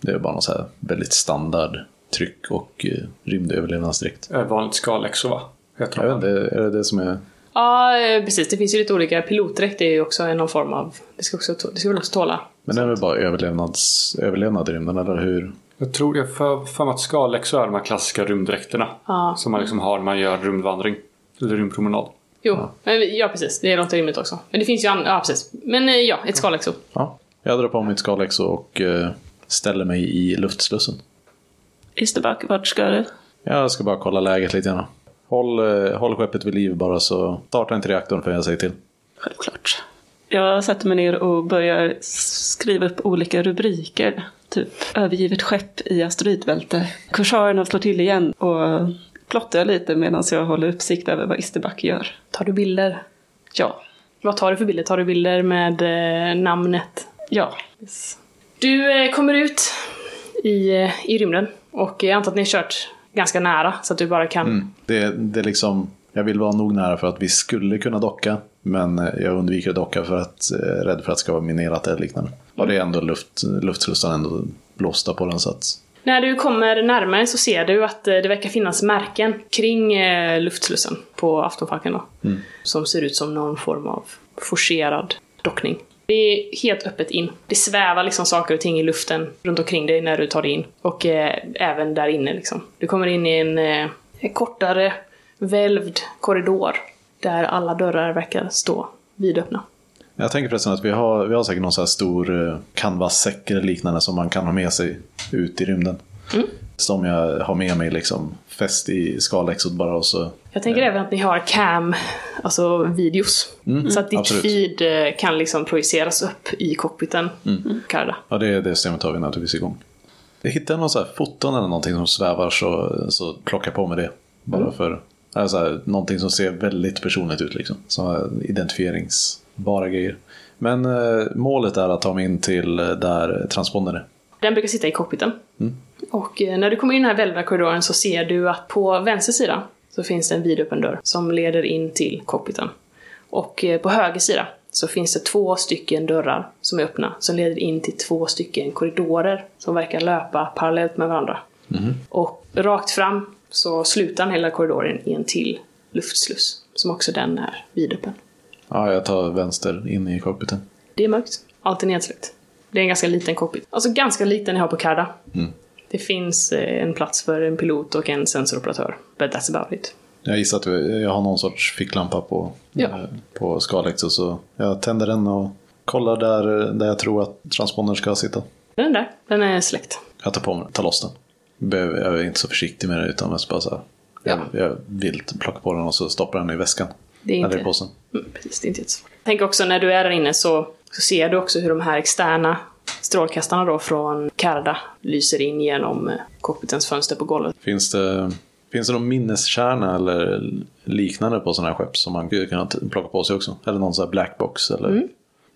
Det är bara någon så här väldigt standard tryck och eh, rymdöverlevnadsdräkt. Vanligt skalexo va? Heter Jag vet inte, är det det som är... Ja, precis. Det finns ju lite olika. Pilotdräkt är ju också någon form av... Det ska, också, det ska väl också tåla. Men det är väl bara överlevnads, överlevnad i rymden, eller hur? Jag tror jag för, för mig att skalexo är de här klassiska rymddräkterna. Ja. Som man liksom har när man gör rymdvandring. Eller rymdpromenad. Jo, men ja precis. Det låter rimligt också. Men det finns ju andra... Ja, precis. Men eh, ja, ett skalexo. Ja. Jag drar på mitt skalexo och eh, ställer mig i luftslussen. Isterback, vart ska du? Jag ska bara kolla läget lite grann. Håll, eh, håll skeppet vid liv bara så starta inte reaktorn för jag säger till. Självklart. Jag sätter mig ner och börjar skriva upp olika rubriker. Typ övergivet skepp i asteroidbälte. Korsarerna slår till igen och plottar lite medan jag håller uppsikt över vad Isterback gör. Tar du bilder? Ja, Vad tar du för bilder? Tar du bilder med eh, namnet? ja. Du eh, kommer ut i, eh, i rymden och jag antar att ni har kört ganska nära så att du bara kan... Mm. Det, det är liksom, jag vill vara nog nära för att vi skulle kunna docka. Men jag undviker att docka för att eh, är rädd för att det ska vara minerat eller liknande. Och det är ändå luft, luftslussarna ändå blåsta på den så att... När du kommer närmare så ser du att eh, det verkar finnas märken kring eh, luftslussen på Aftonfalken då. Som ser ut som någon form av forcerad dockning. Det är helt öppet in. Det svävar liksom saker och ting i luften runt omkring dig när du tar dig in. Och eh, även där inne liksom. Du kommer in i en, eh, kortare välvd korridor. Där alla dörrar verkar stå vidöppna. Jag tänker förresten att vi har, vi har säkert någon så här stor eh, canvassäck eller liknande som man kan ha med sig ut i rymden. Som jag har med mig liksom fäst i skalexot bara och så Jag tänker även att ni har cam, alltså videos. så att ditt absolut. feed eh, kan liksom projiceras upp i cockpiten. Karda. Ja, det, det systemet har vi naturligtvis igång. Jag hittade någon så här foton eller någonting som svävar så, så plockar på med det. Bara för alltså, någonting som ser väldigt personligt ut liksom. Så här, identifieringsbara grejer. Men eh, målet är att ta mig in till eh, där transpondern är. Den brukar sitta i cockpiten. Och eh, när du kommer in i den här välvda korridoren så ser du att på vänster sida så finns det en vidöppen dörr som leder in till cockpiten. Och på höger sida så finns det två stycken dörrar som är öppna som leder in till två stycken korridorer som verkar löpa parallellt med varandra. Och rakt fram så slutar hela korridoren i en till luftsluss som också den är vidöppen. Ja, jag tar vänster in i cockpiten. Det är mörkt. Allt är nedsläckt. Det är en ganska liten cockpit. Alltså ganska liten ni har på Karda. Det finns eh, en plats för en pilot och en sensoroperatör. But that's about it. Jag gissar att jag har någon sorts ficklampa på, Ja. eh, på skalexot så jag tänder den och kollar där, där jag tror att transpondern ska sitta. Den där, den är släckt. Jag tar på mig tar loss den. Jag är inte så försiktig med det utan mest bara så här. Jag, jag vill plocka på den och så stoppar den i väskan. Det är inte... i påsen. Mm, precis, det är inte jättesvårt. Tänk också när du är där inne så, så ser du också hur de här externa strålkastarna då från Karda lyser in genom eh, cockpitens fönster på golvet. Finns det, finns det någon minneskärna eller liknande på sådana här skepp som man skulle kunna t- plocka på sig också? Eller någon sån här blackbox? Eller?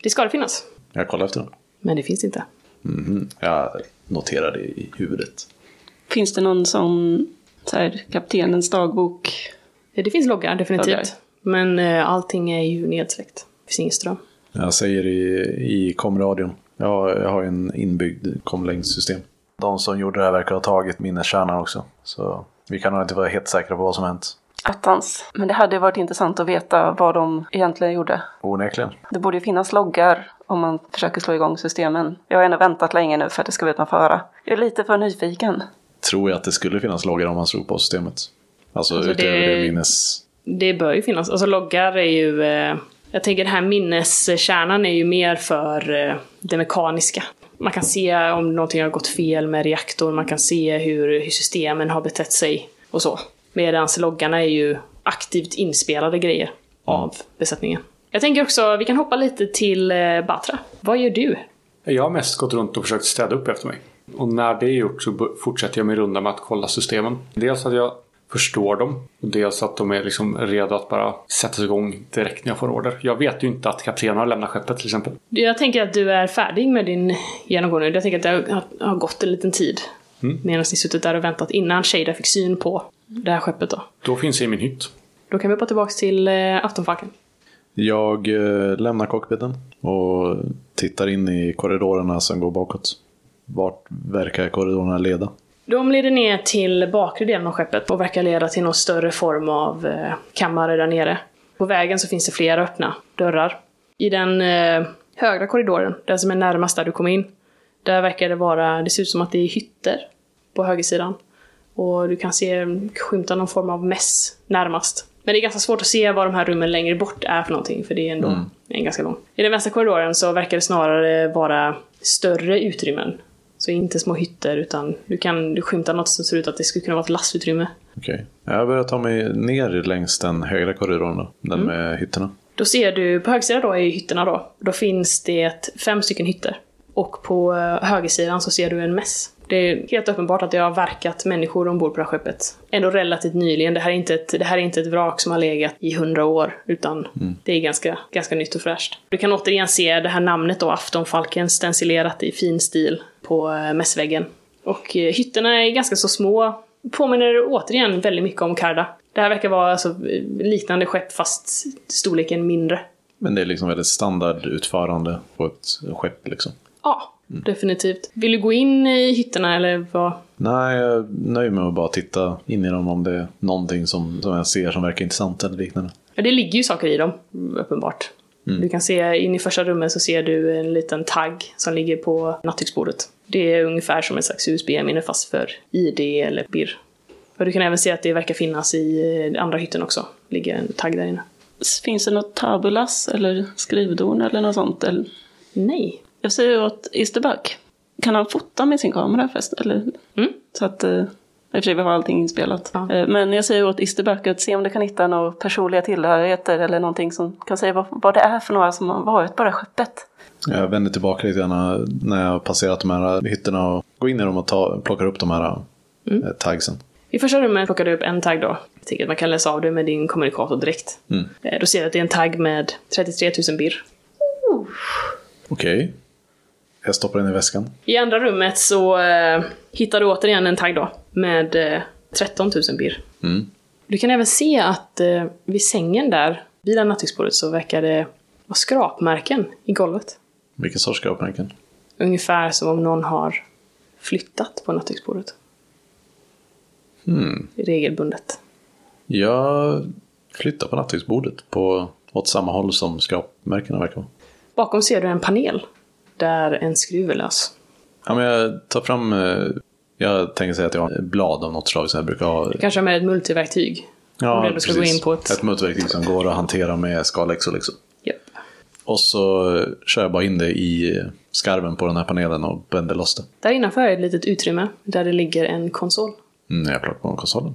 Det ska det finnas. Jag kollar efter den. Men det finns inte. Mhm. Jag noterar det i huvudet. Finns det någon sån, så här, kaptenens dagbok? Det finns loggar, definitivt. Loggar. Men eh, allting är ju nedsläckt. Det finns ingen ström. Jag säger i, i komradion. Jag har, jag har ju en inbyggd komlängdssystem. De som gjorde det här verkar ha tagit minneskärnan också. Så vi kan nog inte vara helt säkra på vad som hänt. Attans. Men det hade varit intressant att veta vad de egentligen gjorde. Onekligen. Det borde ju finnas loggar om man försöker slå igång systemen. Jag har ändå väntat länge nu för att det ska vara utan fara. Jag är lite för nyfiken. Tror jag att det skulle finnas loggar om man slog på systemet. Alltså, Alltså, utöver det- det, minnes... Det bör ju finnas. Alltså loggar är ju... Eh, jag tänker den här minneskärnan är ju mer för eh, det mekaniska. Man kan se om någonting har gått fel med reaktorn, man kan se hur, hur systemen har betett sig och så. Medan loggarna är ju aktivt inspelade grejer av besättningen. Jag tänker också, vi kan hoppa lite till eh, Batra. Vad gör du? Jag har mest gått runt och försökt städa upp efter mig. Och när det är gjort så fortsätter jag min runda med att kolla systemen. Dels att jag förstår dem och dels att de är liksom redo att bara sättas igång direkt när jag får order. Jag vet ju inte att kaptenen har lämnat skeppet till exempel. Jag tänker att du är färdig med din genomgång nu. Jag tänker att det har, gått en liten tid. Medan ni suttit där och väntat innan Shada fick syn på det här skeppet då. Då finns jag i min hytt. Då kan vi hoppa tillbaka till eh, Aftonfalken. Jag eh, lämnar cockpiten och tittar in i korridorerna som går bakåt. Vart verkar korridorerna leda? De leder ner till bakre delen av skeppet och verkar leda till någon större form av eh, kammare där nere. På vägen så finns det flera öppna dörrar. I den eh, högra korridoren, den som är närmast där du kom in, där verkar det vara, det ser ut som att det är hytter på högersidan. Och du kan se skymta någon form av mäss närmast. Men det är ganska svårt att se vad de här rummen längre bort är för någonting, för det är ändå en ganska lång. I den vänstra korridoren så verkar det snarare vara större utrymmen. Så inte små hytter, utan du kan du skymta något som ser ut att det skulle kunna vara ett lastutrymme. Okej. Jag börjar ta mig ner längs den högra korridoren då. Den med hytterna. Då ser du, på högersidan då i hytterna då, då finns det fem stycken hytter. Och på eh, högersidan så ser du en mäss. Det är helt uppenbart att det har verkat människor ombord på det här skeppet. Ändå relativt nyligen. Det här är inte ett, det här är inte ett vrak som har legat i hundra år, utan det är ganska, ganska nytt och fräscht. Du kan återigen se det här namnet då, Aftonfalken, stencilerat i fin stil på eh, mässväggen. Och eh, hytterna är ganska så små. Påminner återigen väldigt mycket om Karda. Det här verkar vara alltså liknande skepp fast storleken mindre. Men det är liksom väldigt standardutförande på ett skepp liksom. Ja, definitivt. Vill du gå in i hytterna eller vad? Nej, jag nöjer mig med att bara titta in i dem om det är någonting som, som jag ser som verkar intressant eller liknande. Ja, det ligger ju saker i dem, uppenbart. Du kan se in i första rummet så ser du en liten tagg som ligger på nattduksbordet. Det är ungefär som en slags USB-minne fast för ID eller BIR. Och du kan även se att det verkar finnas i eh, andra hytten också. ligger en tagg där inne. Finns det något tabulas eller skrivdon eller något sånt? Eller? Nej. Jag säger åt Isterback. Kan han fota med sin kamera förresten? Eller? Mm. Så att, eh, i och för sig vi har allting inspelat. Ja. Eh, Men jag säger åt Isterback att se om du kan hitta några personliga tillhörigheter eller någonting som kan säga vad, vad det är för några som har varit på det här skeppet. Jag vänder tillbaka lite grann när jag har passerat de här hytterna och går in i dem och tar, plockar upp de här mm. tagsen. I första rummet plockar du upp en tagg då. Att man kan läsa av det med din kommunikator direkt. Mm. Eh, Då ser du att det är en tagg med 33 000 birr. Okej. Jag stoppar den i väskan. I andra rummet så eh, hittar du återigen en tagg då med eh, 13 000 birr. Mm. Du kan även se att eh, vid sängen där, vid det nattduksbordet, så verkar det vara skrapmärken i golvet. Vilken sorts skrapmärken? Ungefär som om någon har flyttat på nattduksbordet. Hmm. Regelbundet. Jag flyttar på nattduksbordet på, åt samma håll som skrapmärkena verkar vara. Bakom ser du en panel där en skruv är lös. Ja, men jag tar fram... eh, Jag tänker säga att jag har blad av något slag som jag brukar ha. Du kanske har med ett multiverktyg. Ja, om du ska gå in på ett- Ett multiverktyg som går att hantera med skalexor liksom. Och så kör jag bara in det i skarven på den här panelen och bänder loss det. Där innanför är ett litet utrymme där det ligger en konsol. Mm, jag plockar på konsolen.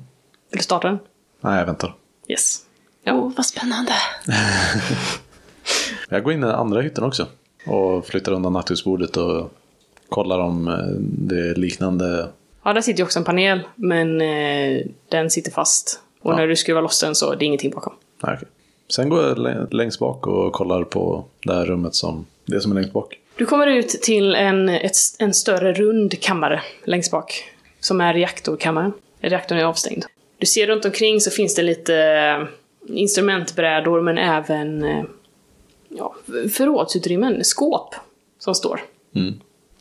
Vill du starta den? Nej, jag väntar. Yes. Åh, oh, vad spännande! Jag går in i den andra hytten också. Och flyttar undan nattduksbordet och kollar om eh, det är liknande. Ja, där sitter ju också en panel, men eh, den sitter fast. Och Ja. när du skruvar loss den så är det ingenting bakom. Nej, okej. Sen går jag lä- längst bak och kollar på det här rummet som det som är längst bak. Du kommer ut till en, ett, en större rund kammare längst bak. Som är reaktorkammaren. Reaktorn är avstängd. Du ser runt omkring så finns det lite eh, instrumentbrädor men även eh, ja, förrådsutrymmen, skåp, som står. Mm.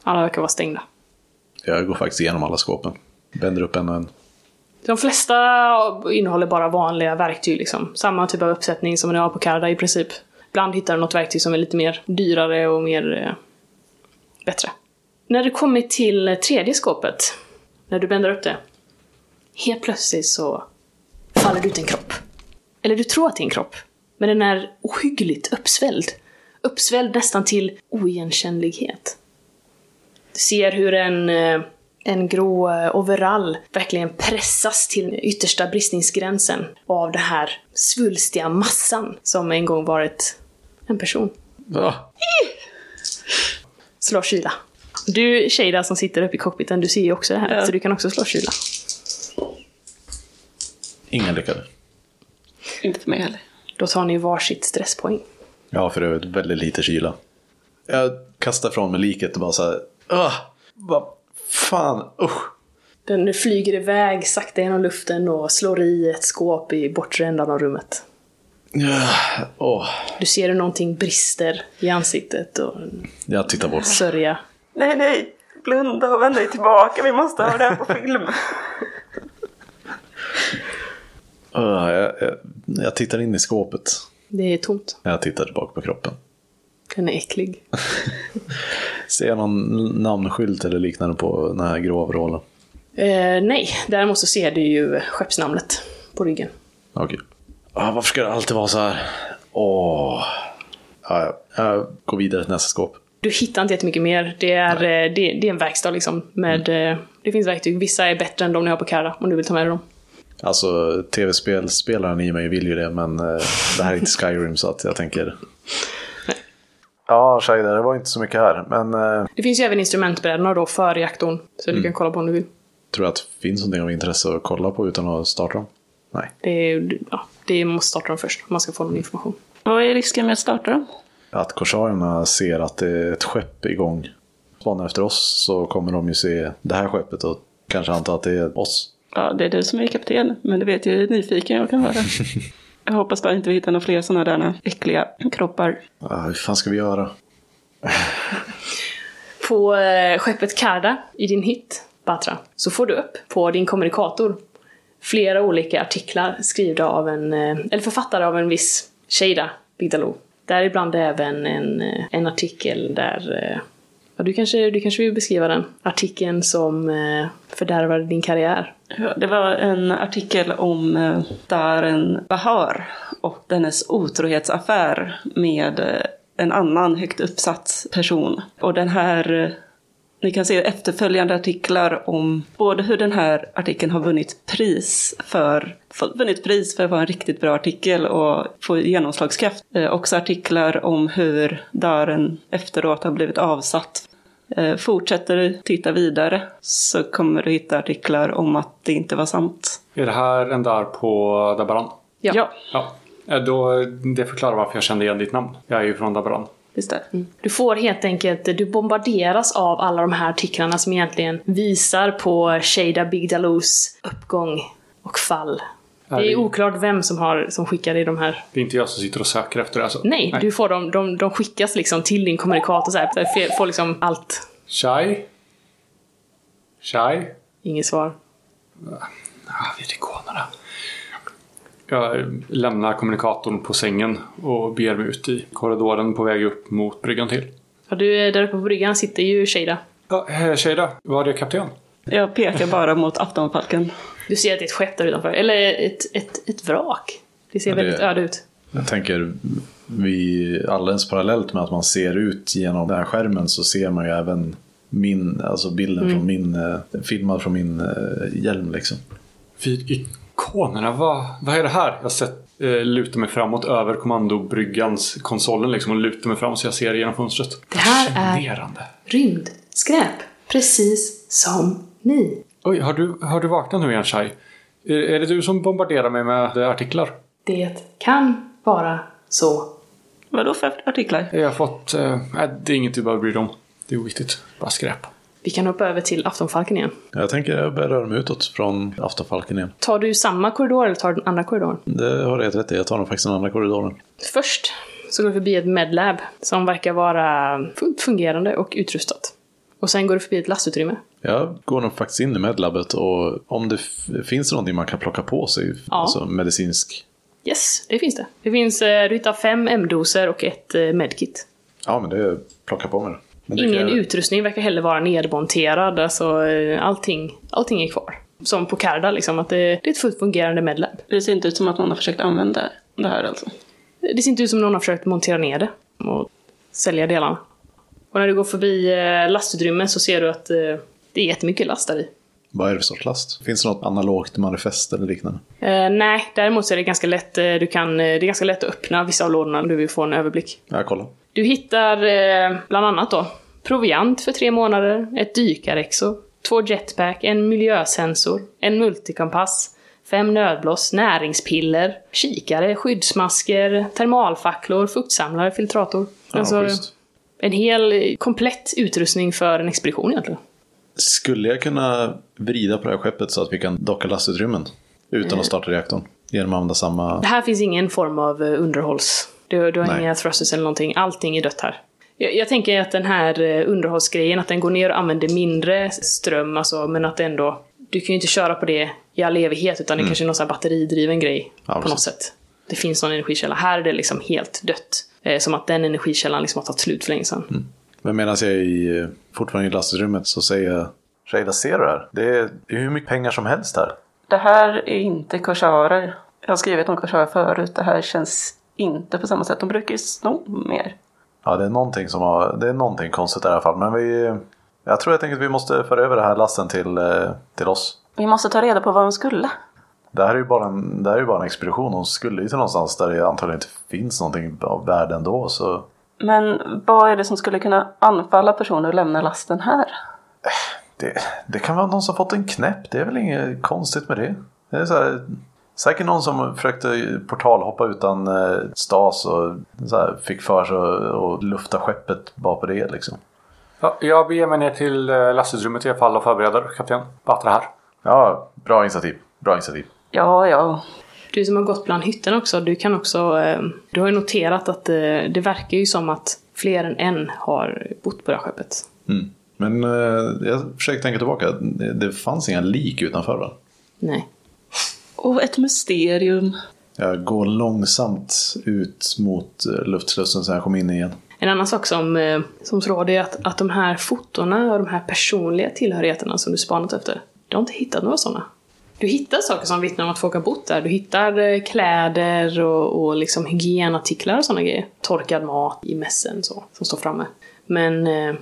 Alla verkar vara stängda. Jag går faktiskt igenom alla skåpen. Bänder upp en och en. De flesta innehåller bara vanliga verktyg liksom. Samma typ av uppsättning som ni har på Karda i princip. Ibland hittar du något verktyg som är lite mer dyrare och mer eh, bättre. När du kommer till tredje skåpet, när du bänder upp det, helt plötsligt så faller det ut en kropp. Eller du tror att det är en kropp, men den är ohyggligt uppsvälld. Uppsvälld nästan till oigenkännlighet. Du ser hur en, eh, en grå eh, overall verkligen pressas till yttersta bristningsgränsen av den här svulstiga massan som en gång varit en person. Va? Slå kyla. Du, Shada, som sitter uppe i cockpiten, du ser ju också det här, Ja. så du kan också slå kyla. Ingen lyckade. Inte för mig heller. Då tar ni varsitt stresspoäng. Ja, för övrigt väldigt lite kyla. Jag kastar från mig liket och bara så här. Åh, vad fan, usch. Den flyger iväg sakta genom luften och slår i ett skåp i bortre ändan av rummet. Ja, Åh, Du ser hur någonting brister i ansiktet och jag tittar bort. sörja. Nej, nej! Blunda och vänd dig tillbaka, vi måste ha det här på film. Åh, jag, jag, jag tittar in i skåpet. Det är tomt. Jag tittar tillbaka på kroppen. Den är äcklig. Ser jag någon namnskylt eller liknande på den här grå overallen? Eh, nej, däremot så ser du ju skeppsnamnet på ryggen. Okej. Ah, varför ska det alltid vara så här? Åh. Ja, ja. jag går vidare till nästa skåp. Du hittar inte jättemycket mer. Det är, eh, det, det är en verkstad liksom. Med, eh, det finns verktyg. Vissa är bättre än de ni har på Kara, om du vill ta med dig dem. Alltså, tv-spelspelaren i mig vill ju det, men eh, det här är inte Skyrim så att jag tänker... Ja, Shaida, det var inte så mycket här, men eh, Det finns ju även instrumentbrädorna då för reaktorn. Så du kan kolla på om du vill. tror du att det finns någonting av intresse att kolla på utan att starta dem? Nej. Det, är, ja, det måste starta dem först, om man ska få någon information. Vad är risken med att starta dem? Att korsarerna ser att det är ett skepp igång. Spanar efter oss så kommer de ju se det här skeppet och kanske anta att det är oss. Ja, det är du som är kapten, men du vet ju hur nyfiken jag kan vara. Jag hoppas bara inte vi hittar några fler sådana där äckliga kroppar. Ah, hur fan ska vi göra? På eh, skeppet Karda, i din hytt, Batra, så får du upp på din kommunikator flera olika artiklar skrivna av en, eh, eller författare av en viss Shada Bigdalo. Däribland även en, eh, en artikel där, eh, ja du kanske, du kanske vill beskriva den? Artikeln som eh, fördärvade din karriär. Ja, Det var en artikel om eh, Daren Bahar och dennes otrohetsaffär med eh, en annan högt uppsatt person. Och den här, eh, ni kan se efterföljande artiklar om både hur den här artikeln har vunnit pris för, vunnit pris för att vara en riktigt bra artikel och få genomslagskraft. Eh, Också artiklar om hur Daren efteråt har blivit avsatt Fortsätter du titta vidare så kommer du hitta artiklar om att det inte var sant. Är det här en där på Dabaran? Ja. Ja. Eh, Då, det förklarar varför jag kände igen ditt namn. Jag är ju från Dabaran. Det? Du får helt enkelt, du bombarderas av alla de här artiklarna som egentligen visar på Shada Bigdalos uppgång och fall. Det är oklart vem som, har, som skickar i de här. Det är inte jag som sitter och söker efter det alltså? Nej, du får dem, de, de skickas liksom till din kommunikator så här, får liksom allt. Shai? Shai? Inget svar. Ah, vid ikonerna. Jag lämnar kommunikatorn på sängen och ber mig ut i korridoren på väg upp mot bryggan till. Ja, du, är där uppe på bryggan sitter ju Shada. Ja, eh, Shada, var det kapten? Jag pekar bara mot Aftonfalken. Du ser att det är ett skepp där utanför. Eller ett, ett, ett vrak. Det ser Ja, det- väldigt öde ut. Jag tänker, vi, alldeles parallellt med att man ser ut genom den här skärmen så ser man ju även min, alltså bilden från min, eh, filmad från min eh, hjälm liksom. Vid ikonerna, vad, vad är det här? Jag sett, eh, lutar mig framåt över kommandobryggans konsolen liksom och lutar mig fram så jag ser genom fönstret. Det här är-. Rymdskräp. Precis som ni. Oj, har du, har du vaknat nu igen Shai? Är, är det du som bombarderar mig med artiklar? Det kan vara så. Vadå för artiklar? Jag har fått... Eh, det är inget du behöver bry dig om. Det är oviktigt. Bara skräp. Vi kan hoppa över till Aftonfalken igen. Jag tänker jag börjar röra mig utåt från Aftonfalken igen. Tar du samma korridor eller tar du den andra korridoren? Det har du helt rätt i, jag tar nog faktiskt den andra korridoren. Först så går du förbi ett medlab som verkar vara fullt fungerande och utrustat. Och sen går du förbi ett lastutrymme. Jag går nog faktiskt in i medlabbet och om det finns någonting man kan plocka på sig, alltså medicinsk. Yes, det finns det. Det finns, eh, du hittar fem M-doser och ett eh, medkit. Ja, men det plockar på mig det. Men det Ingen kan jag- utrustning verkar heller vara nedmonterad, alltså eh, allting, allting är kvar. Som på Karda liksom, att det, det är ett fullt fungerande medlab. Det ser inte ut som att någon har försökt använda det här alltså. Det ser inte ut som någon har försökt montera ner det och sälja delarna. Och när du går förbi lastutrymmen så ser du att det är jättemycket last där i. Vad är det för sorts last? Finns det något analogt manifest eller liknande? Eh, nej, däremot så är det ganska lätt, eh, du kan, eh, det är ganska lätt att öppna vissa av lådorna om du vill få en överblick. Ja, kolla. Du hittar eh, bland annat då proviant för tre månader, ett dykarexo, två jetpack, en miljösensor, en multikompass, fem nödblås, näringspiller, kikare, skyddsmasker, termalfacklor, fuktsamlare, filtrator. Ja, alltså, en hel eh, komplett utrustning för en expedition egentligen. Skulle jag kunna vrida på det här skeppet så att vi kan docka lastutrymmen? Utan att starta reaktorn? Genom att använda samma... Det här finns ingen form av eh, underhålls... Du, du har Nej. inga thrusters eller någonting. Allting är dött här. Jag, jag tänker att den här eh, underhållsgrejen, att den går ner och använder mindre ström, alltså, men att ändå... Du kan ju inte köra på det i all evighet, utan det kanske är någon sån batteridriven grej Mm. Ja, på något sätt. Det finns någon energikälla. Här är det liksom helt dött. Eh, som att den energikällan liksom har tagit slut för länge sedan. Mm. Men medan jag är i, fortfarande i lastutrymmet så säger jag... Shada, ser du det här? Det är, det är hur mycket pengar som helst här. Det här är inte korsarer. Jag har skrivit om korsarer förut. Det här känns inte på samma sätt. De brukar ju sno mer. Ja, det är någonting som har, det är någonting konstigt i alla fall. Men vi, jag tror helt enkelt att vi måste föra över den här lasten till, eh, till oss. Vi måste ta reda på vad de skulle. Det här är ju bara en, det här är ju bara en expedition. De skulle ju till någonstans där det antagligen inte finns någonting av värde ändå. Så Men vad är det som skulle kunna anfalla personer och lämna lasten här? det, det kan vara någon som fått en knäpp. Det är väl inget konstigt med det. det är så här, säkert någon som försökte portalhoppa utan eh, stas och så här, fick för sig att lufta skeppet bara på det liksom. Ja, jag beger mig ner till eh, lastutrymmet i alla fall och förbereder kapten. Batra här. Ja, bra initiativ. Bra initiativ. Ja, ja. Du som har gått bland hytten också, du kan också... Eh, du har ju noterat att eh, det verkar ju som att fler än en har bott på det här skeppet. Mm. Men eh, jag försöker tänka tillbaka. Det, det fanns inga lik utanför va? Nej. Och ett mysterium. Jag går långsamt ut mot luftslussen så jag kommer in igen. En annan sak som, som slår dig är att, att de här fotona och de här personliga tillhörigheterna som du spanat efter, du har inte hittat några sådana. Du hittar saker som vittnar om att folk har bott där. Du hittar eh, kläder och, och liksom hygienartiklar och sådana grejer. Torkad mat i mässen så, som står framme. Men eh,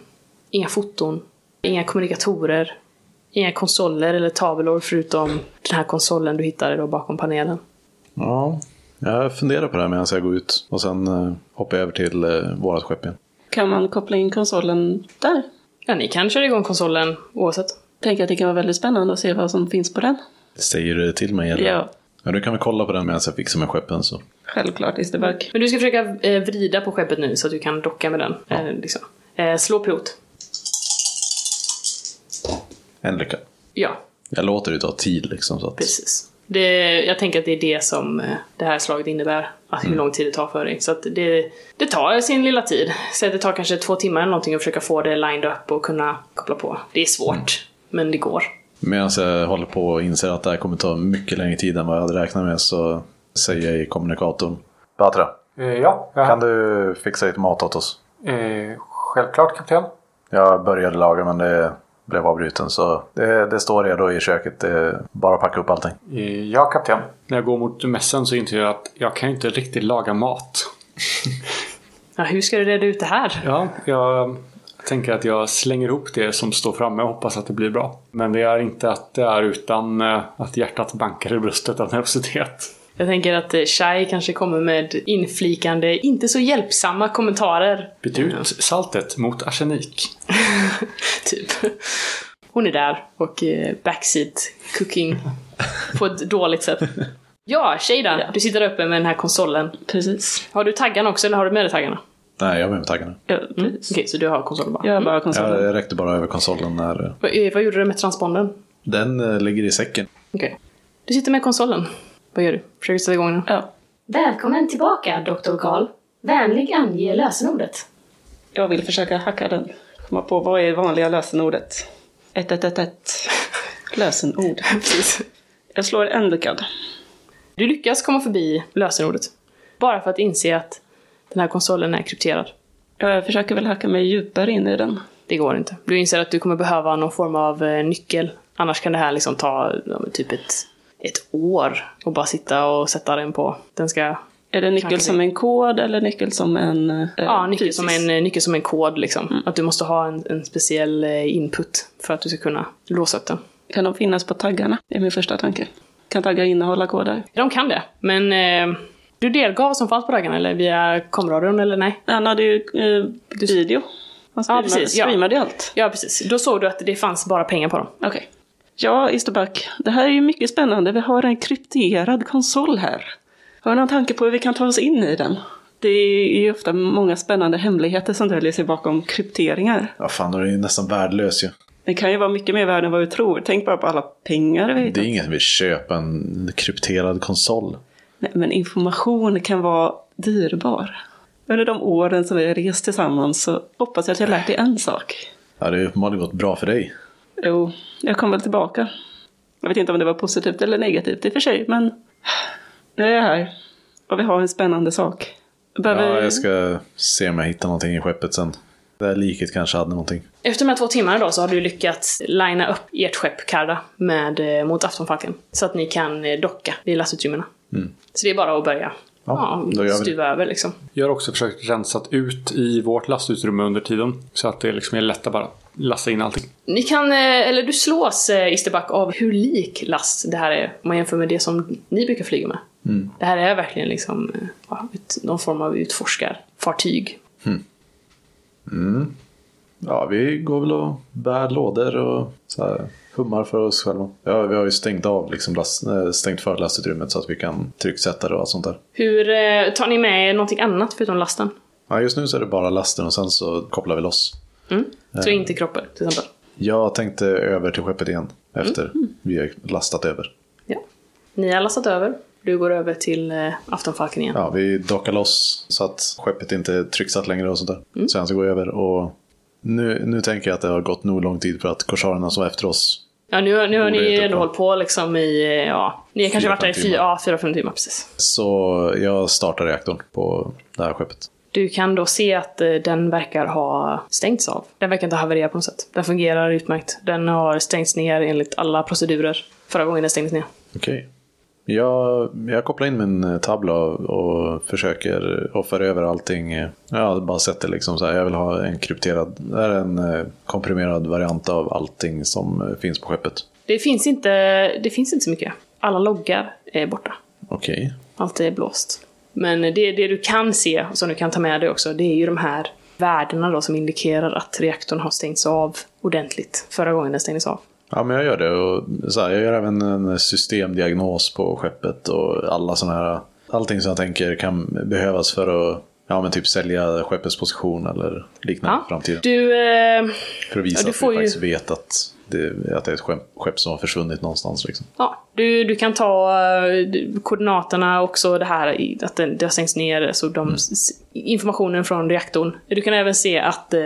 inga foton, inga kommunikatorer, inga konsoler eller tavlor förutom den här konsolen du hittade då bakom panelen. Ja, jag funderar på det här medan jag går ut. Och sen eh, hoppar jag över till eh, vårat skepp igen. Kan man koppla in konsolen där? Ja, ni kan köra igång konsolen oavsett. Tänker att det kan vara väldigt spännande att se vad som finns på den. Säger du till mig eller? Ja, Ja, du kan väl kolla på den medan jag fixar med skeppen så. självklart Isterback. Men du ska försöka eh, vrida på skeppet nu så att du kan docka med den. Eh, liksom. eh, slå pilot. En lycka. Ja, Jag låter det ta tid liksom. Så att... precis. Det, jag tänker att det är det som eh, det här slaget innebär. Att hur lång tid det tar för dig. Så det, det tar sin lilla tid. Så det tar kanske två timmar eller någonting att försöka få det lined up och kunna koppla på. Det är svårt, men det går. Medan jag håller på och inser att det här kommer ta mycket längre tid än vad jag hade räknat med så säger jag i kommunikatorn. Batra, Eh, ja, ja. kan du fixa lite mat åt oss? Eh, självklart kapten. Jag började laga men det blev avbruten så det, det står redo i köket. Det är bara att packa upp allting. Eh, ja kapten. När jag går mot mässen så inser jag att jag kan inte riktigt laga mat. Ja, hur ska du reda ut det här? Ja, jag tänker att jag slänger ihop det som står framme och hoppas att det blir bra. Men det är inte att det är utan eh, att hjärtat bankar i bröstet av nervositet. Jag tänker att eh, Shai kanske kommer med inflikande, inte så hjälpsamma kommentarer. Byt ut saltet mot arsenik. typ. Hon är där och eh, backseat cooking på ett dåligt sätt. Ja, Shada, Ja. du sitter uppe med den här konsolen. Precis. Har du taggarna också eller har du med dig taggarna? Nej, jag var med taggarna. Ja, Mm. Okej, så du har konsolen bara. Jag har bara konsolen. Jag räckte bara över konsolen när Vad, eh, vad gjorde du med transponden? den eh, ligger i säcken. Okej. Du sitter med konsolen. Vad gör du? Försöker sätta igång den? Ja. Välkommen tillbaka, Dr. Karl. Vänlig ange lösenordet. Jag vill försöka hacka den. Komma på vad är vanliga lösenordet? 1111. Lösenord. Precis. Jag slår en lyckad. Du lyckas komma förbi lösenordet. Bara för att inse att den här konsolen är krypterad. Jag försöker väl hacka mig djupare in i den. Det går inte. Du inser att du kommer behöva någon form av eh, nyckel. Annars kan det här liksom ta ja, typ ett, ett år och bara sitta och sätta den på. Den ska... Är det nyckel som en kod eller nyckel som en eh, Ja, nyckel som, en, nyckel som en kod liksom. Att du måste ha en, en speciell eh, input för att du ska kunna låsa upp den. Kan de finnas på taggarna? Det är min första tanke. Kan taggar innehålla koder? De kan det, men eh, du delgav som fanns på dagen eller via komradion eller nej? Han hade ju eh, video. Han streamade, precis, ja. streamade ju allt. Ja, precis. Då såg du att det fanns bara pengar på dem. Okej. Ja, Isterback. Det här är ju mycket spännande. Vi har en krypterad konsol här. Har du någon tanke på hur vi kan ta oss in i den? Det är ju ofta många spännande hemligheter som döljer sig bakom krypteringar. Ja, fan, då är det ju nästan värdelös ju. Det kan ju vara mycket mer värde än vad vi tror. Tänk bara på alla pengar vi Det är hittat. ingen som vill köpa en krypterad konsol. Nej, men information kan vara dyrbar. Under de åren som vi har rest tillsammans så hoppas jag att jag har lärt dig en sak. Ja, det har uppenbarligen gått bra för dig. Jo, jag kom väl tillbaka. Jag vet inte om det var positivt eller negativt i och för sig, men nu är jag här. Och vi har en spännande sak. Behöver... Ja, jag ska se om jag hittar någonting i skeppet sen. Det här liket kanske hade någonting. Efter de här två timmarna då så har du lyckats linea upp ert skepp Karda med, eh, mot Aftonfalken. Så att ni kan eh, docka vid lastutrymmena. Så det är bara att börja ja, då gör vi det. stuva över liksom. Jag har också försökt rensat ut i vårt lastutrymme under tiden. Så att det liksom är lätt att bara lassa in allting. Ni kan, eh, eller du slås eh, Isterback av hur lik last det här är om man jämför med det som ni brukar flyga med. Det här är verkligen liksom eh, ja, ett, någon form av utforskarfartyg. Ja, vi går väl och bär lådor och så här, hummar för oss själva. Ja, vi har ju stängt av, liksom, last, eh, stängt för lastutrymmet så att vi kan trycksätta det och allt sånt där. Hur eh, tar ni med någonting annat förutom lasten? Ja, just nu så är det bara lasten och sen så kopplar vi loss. Mm. Så inte kroppar till exempel. Jag tänkte över till skeppet igen efter vi har lastat över. Ja. Ni har lastat över. Du går över till eh, Aftonfalken igen. Ja, vi dockar loss så att skeppet inte är trycksatt längre och sånt där. Sen så går jag över och nu, nu tänker jag att det har gått nog lång tid för att korsarerna som är efter oss. Ja, nu, nu har ni veta ändå hållit på liksom i, eh, ja, ni har kanske varit där i fyra, ja, fyra, fem timmar precis. Så jag startar reaktorn på det här skeppet. Du kan då se att eh, den verkar ha stängts av. Den verkar inte ha havererat på något sätt. Den fungerar utmärkt. Den har stängts ner enligt alla procedurer förra gången den stängdes ner. Okej. Jag, jag kopplar in min eh, tabla och försöker offra över allting. Jag bara sett det liksom så här. Jag vill ha en krypterad, är en eh, komprimerad variant av allting som eh, finns på skeppet. Det finns inte, det finns inte så mycket. Alla loggar är borta. Okej. Allt är blåst. Men det, det du kan se, och som du kan ta med dig också, det är ju de här värdena då som indikerar att reaktorn har stängts av ordentligt förra gången den stängdes av. Ja, men jag gör det. Och så här, jag gör även en systemdiagnos på skeppet och alla sådana här, allting som jag tänker kan behövas för att ja, men typ sälja skeppets position eller liknande i framtiden. Du, eh, För att visa ja, du att vi ju- faktiskt vet att det, att det är ett skepp, som har försvunnit någonstans. Liksom. ja, du, du kan ta eh, koordinaterna också, det här i- att det, det har stängts ner, så de, s- informationen från reaktorn. Du kan även se att eh,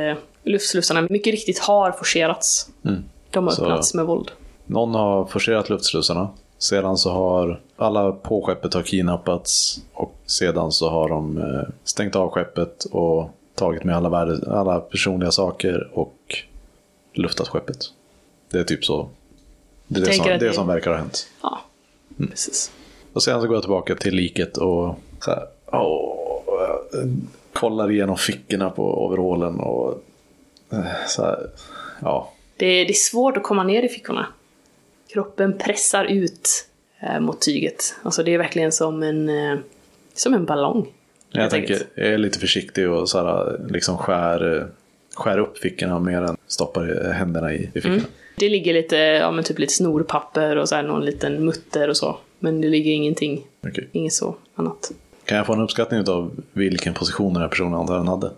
luftslussarna mycket riktigt har forcerats. De har öppnats med våld. Någon har forcerat luftslussarna. Sedan så har alla på skeppet har kidnappats. Och sedan så har de eh, stängt av skeppet och tagit med alla, värde, alla personliga saker och luftat skeppet. Det är typ så. Det är det, som, det det- som verkar ha hänt. Ja, precis. Och sen så går jag tillbaka till liket och så här, åh, kollar igenom fickorna på overallen och eh, så här, ja. Det, det är svårt att komma ner i fickorna. Kroppen pressar ut eh, mot tyget. Alltså det är verkligen som en, eh, som en ballong. Jag tänker, jag är lite försiktig och så här, liksom skär, eh, skär upp fickorna mer än stoppar händerna i, i fickorna. Det ligger lite, ja men typ lite snorpapper och så här någon liten mutter och så. Men det ligger ingenting, Okej. inget så annat. Kan jag få en uppskattning av vilken position den här personen hade?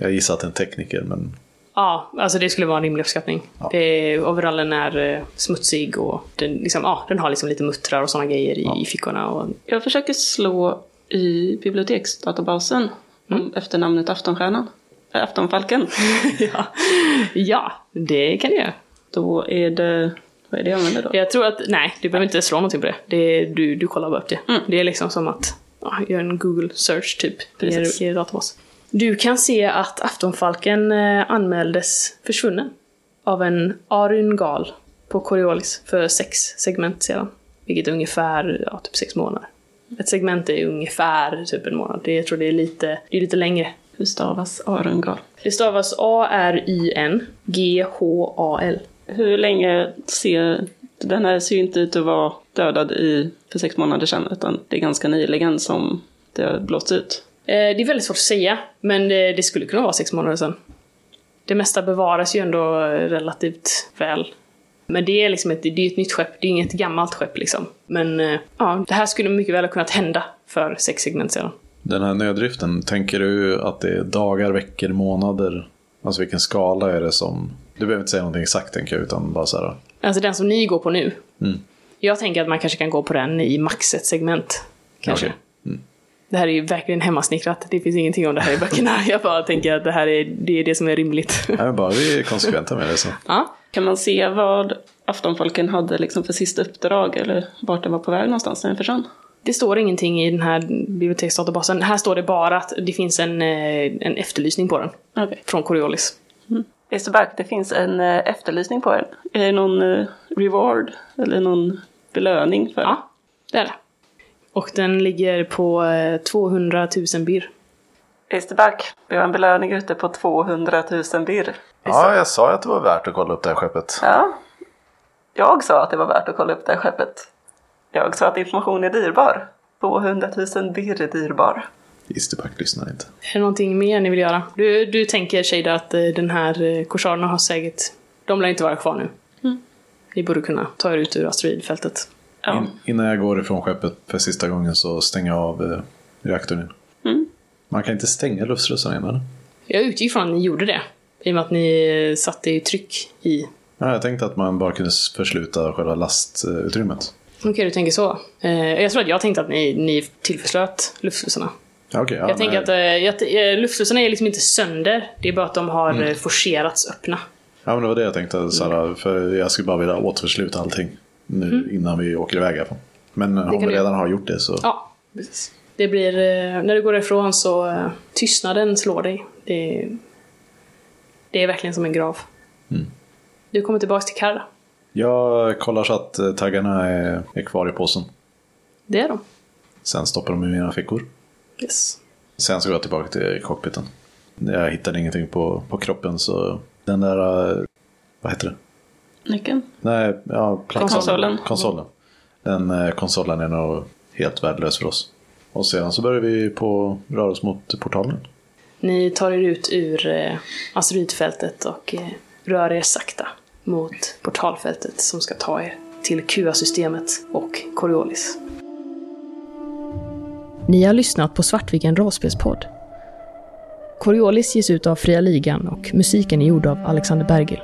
Jag gissar att det är en tekniker, men Ja, alltså det skulle vara en rimlig uppskattning. Det, overallen är eh, smutsig och den, liksom, ja, den har liksom lite muttrar och sådana grejer i, i fickorna. Och, Jag försöker slå i biblioteksdatabasen om efternamnet Aftonstjärnan. Äh, Aftonfalken. ja. ja, det kan du göra. Då är det... Vad är det jag använder då? Jag tror att, nej, du behöver inte slå någonting på det. det är, du, du kollar bara upp det. Det är liksom som att ja, göra en Google search typ i er databas. Du kan se att Aftonfalken eh, anmäldes försvunnen av en Arun Gal på Coriolis för sex segment sedan. Vilket är ungefär ja, typ sex månader. Ett segment är ungefär typ en månad. Det, jag tror det är lite, det är lite längre. Hur stavas Arungal? Det stavas A-R-Y-N G-H-A-L. Hur länge ser... Den här ser ju inte ut att vara dödad i för sex månader sedan, utan det är ganska nyligen som det har blåst ut. Eh, det är väldigt svårt att säga, men det, det skulle kunna vara sex månader sedan. Det mesta bevaras ju ändå relativt väl. Men det är liksom ett, det är ett nytt skepp, det är inget gammalt skepp liksom. Men eh, ja, det här skulle mycket väl ha kunnat hända för sex segment sedan. Den här nöddriften, tänker du att det är dagar, veckor, månader? Alltså vilken skala är det som... Du behöver inte säga någonting exakt tänker jag, utan bara så här. Alltså den som ni går på nu. Mm. Jag tänker att man kanske kan gå på den i max ett segment. Kanske. Okej. Mm. Det här är ju verkligen hemmasnickrat. Det finns ingenting om det här i böckerna. Jag bara tänker att det här är det, är det som är rimligt. Nej, men bara vi är konsekventa med det så. ja. Kan man se vad Aftonfolken hade liksom för sista uppdrag eller vart den var på väg någonstans när den försvann? Det står ingenting i den här biblioteksdatabasen. Här står det bara att det finns en, eh, en efterlysning på den. Okej. Från Coriolis. Esterback, det finns en eh, efterlysning på den. Är det någon eh, reward eller någon belöning för Ja, det är det. Och den ligger på eh, 200 000 birr. Esterback, vi har en belöning ute på 200 000 birr. Ja, jag sa att det var värt att kolla upp det här skeppet. Ja. Jag sa att det var värt att kolla upp det här skeppet. Jag sa att information är dyrbar. 200 000 birr är dyrbar. Isterback lyssnar inte. Är det någonting mer ni vill göra? Du, du tänker Shada att eh, den här eh, korsarerna har säkert... De lär inte vara kvar nu. Mm. Ni borde kunna ta er ut ur asteroidfältet. Ja. In, innan jag går ifrån skeppet för sista gången så stänger jag av eh, reaktorn. Mm. Man kan inte stänga luftslussarna igen eller? Jag utgick från att ni gjorde det. I och med att ni eh, satte ju tryck i. Ja, jag tänkte att man bara kunde försluta själva lastutrymmet. Okej, du tänker så. Eh, jag tror att jag tänkte att ni, ni tillförslöt luftslussarna. Okej, ja, jag tänker nej. att eh, jag, eh, luftslussarna är liksom inte sönder. Det är bara att de har Mm. forcerats öppna. Ja, men det var det jag tänkte. Såhär, för jag skulle bara vilja återförsluta allting nu innan vi åker iväg fall. Men eh, om vi redan har gjort det så... Ja, precis. Det blir, eh, när du går ifrån så eh, tystnaden slår dig. Det, det är verkligen som en grav. Mm. Du kommer tillbaks till Karra. Jag kollar så att eh, taggarna är, är kvar i påsen. Det är de. Sen stoppar de i mina fickor. Yes. Sen så går jag tillbaka till cockpiten. Jag hittade ingenting på, på kroppen så den där... Vad heter det? Nyckeln? Nej, ja. Konsolen. Konsolen. Den eh, konsolen är nog helt värdelös för oss. Och sedan så börjar vi på röra oss mot portalen. Ni tar er ut ur eh, asteroidfältet och eh, rör er sakta mot portalfältet som ska ta er till QA-systemet och Coriolis. Ni har lyssnat på Svartviken rollspelspodd. Coriolis ges ut av Fria Ligan och musiken är gjord av Alexander Bergil.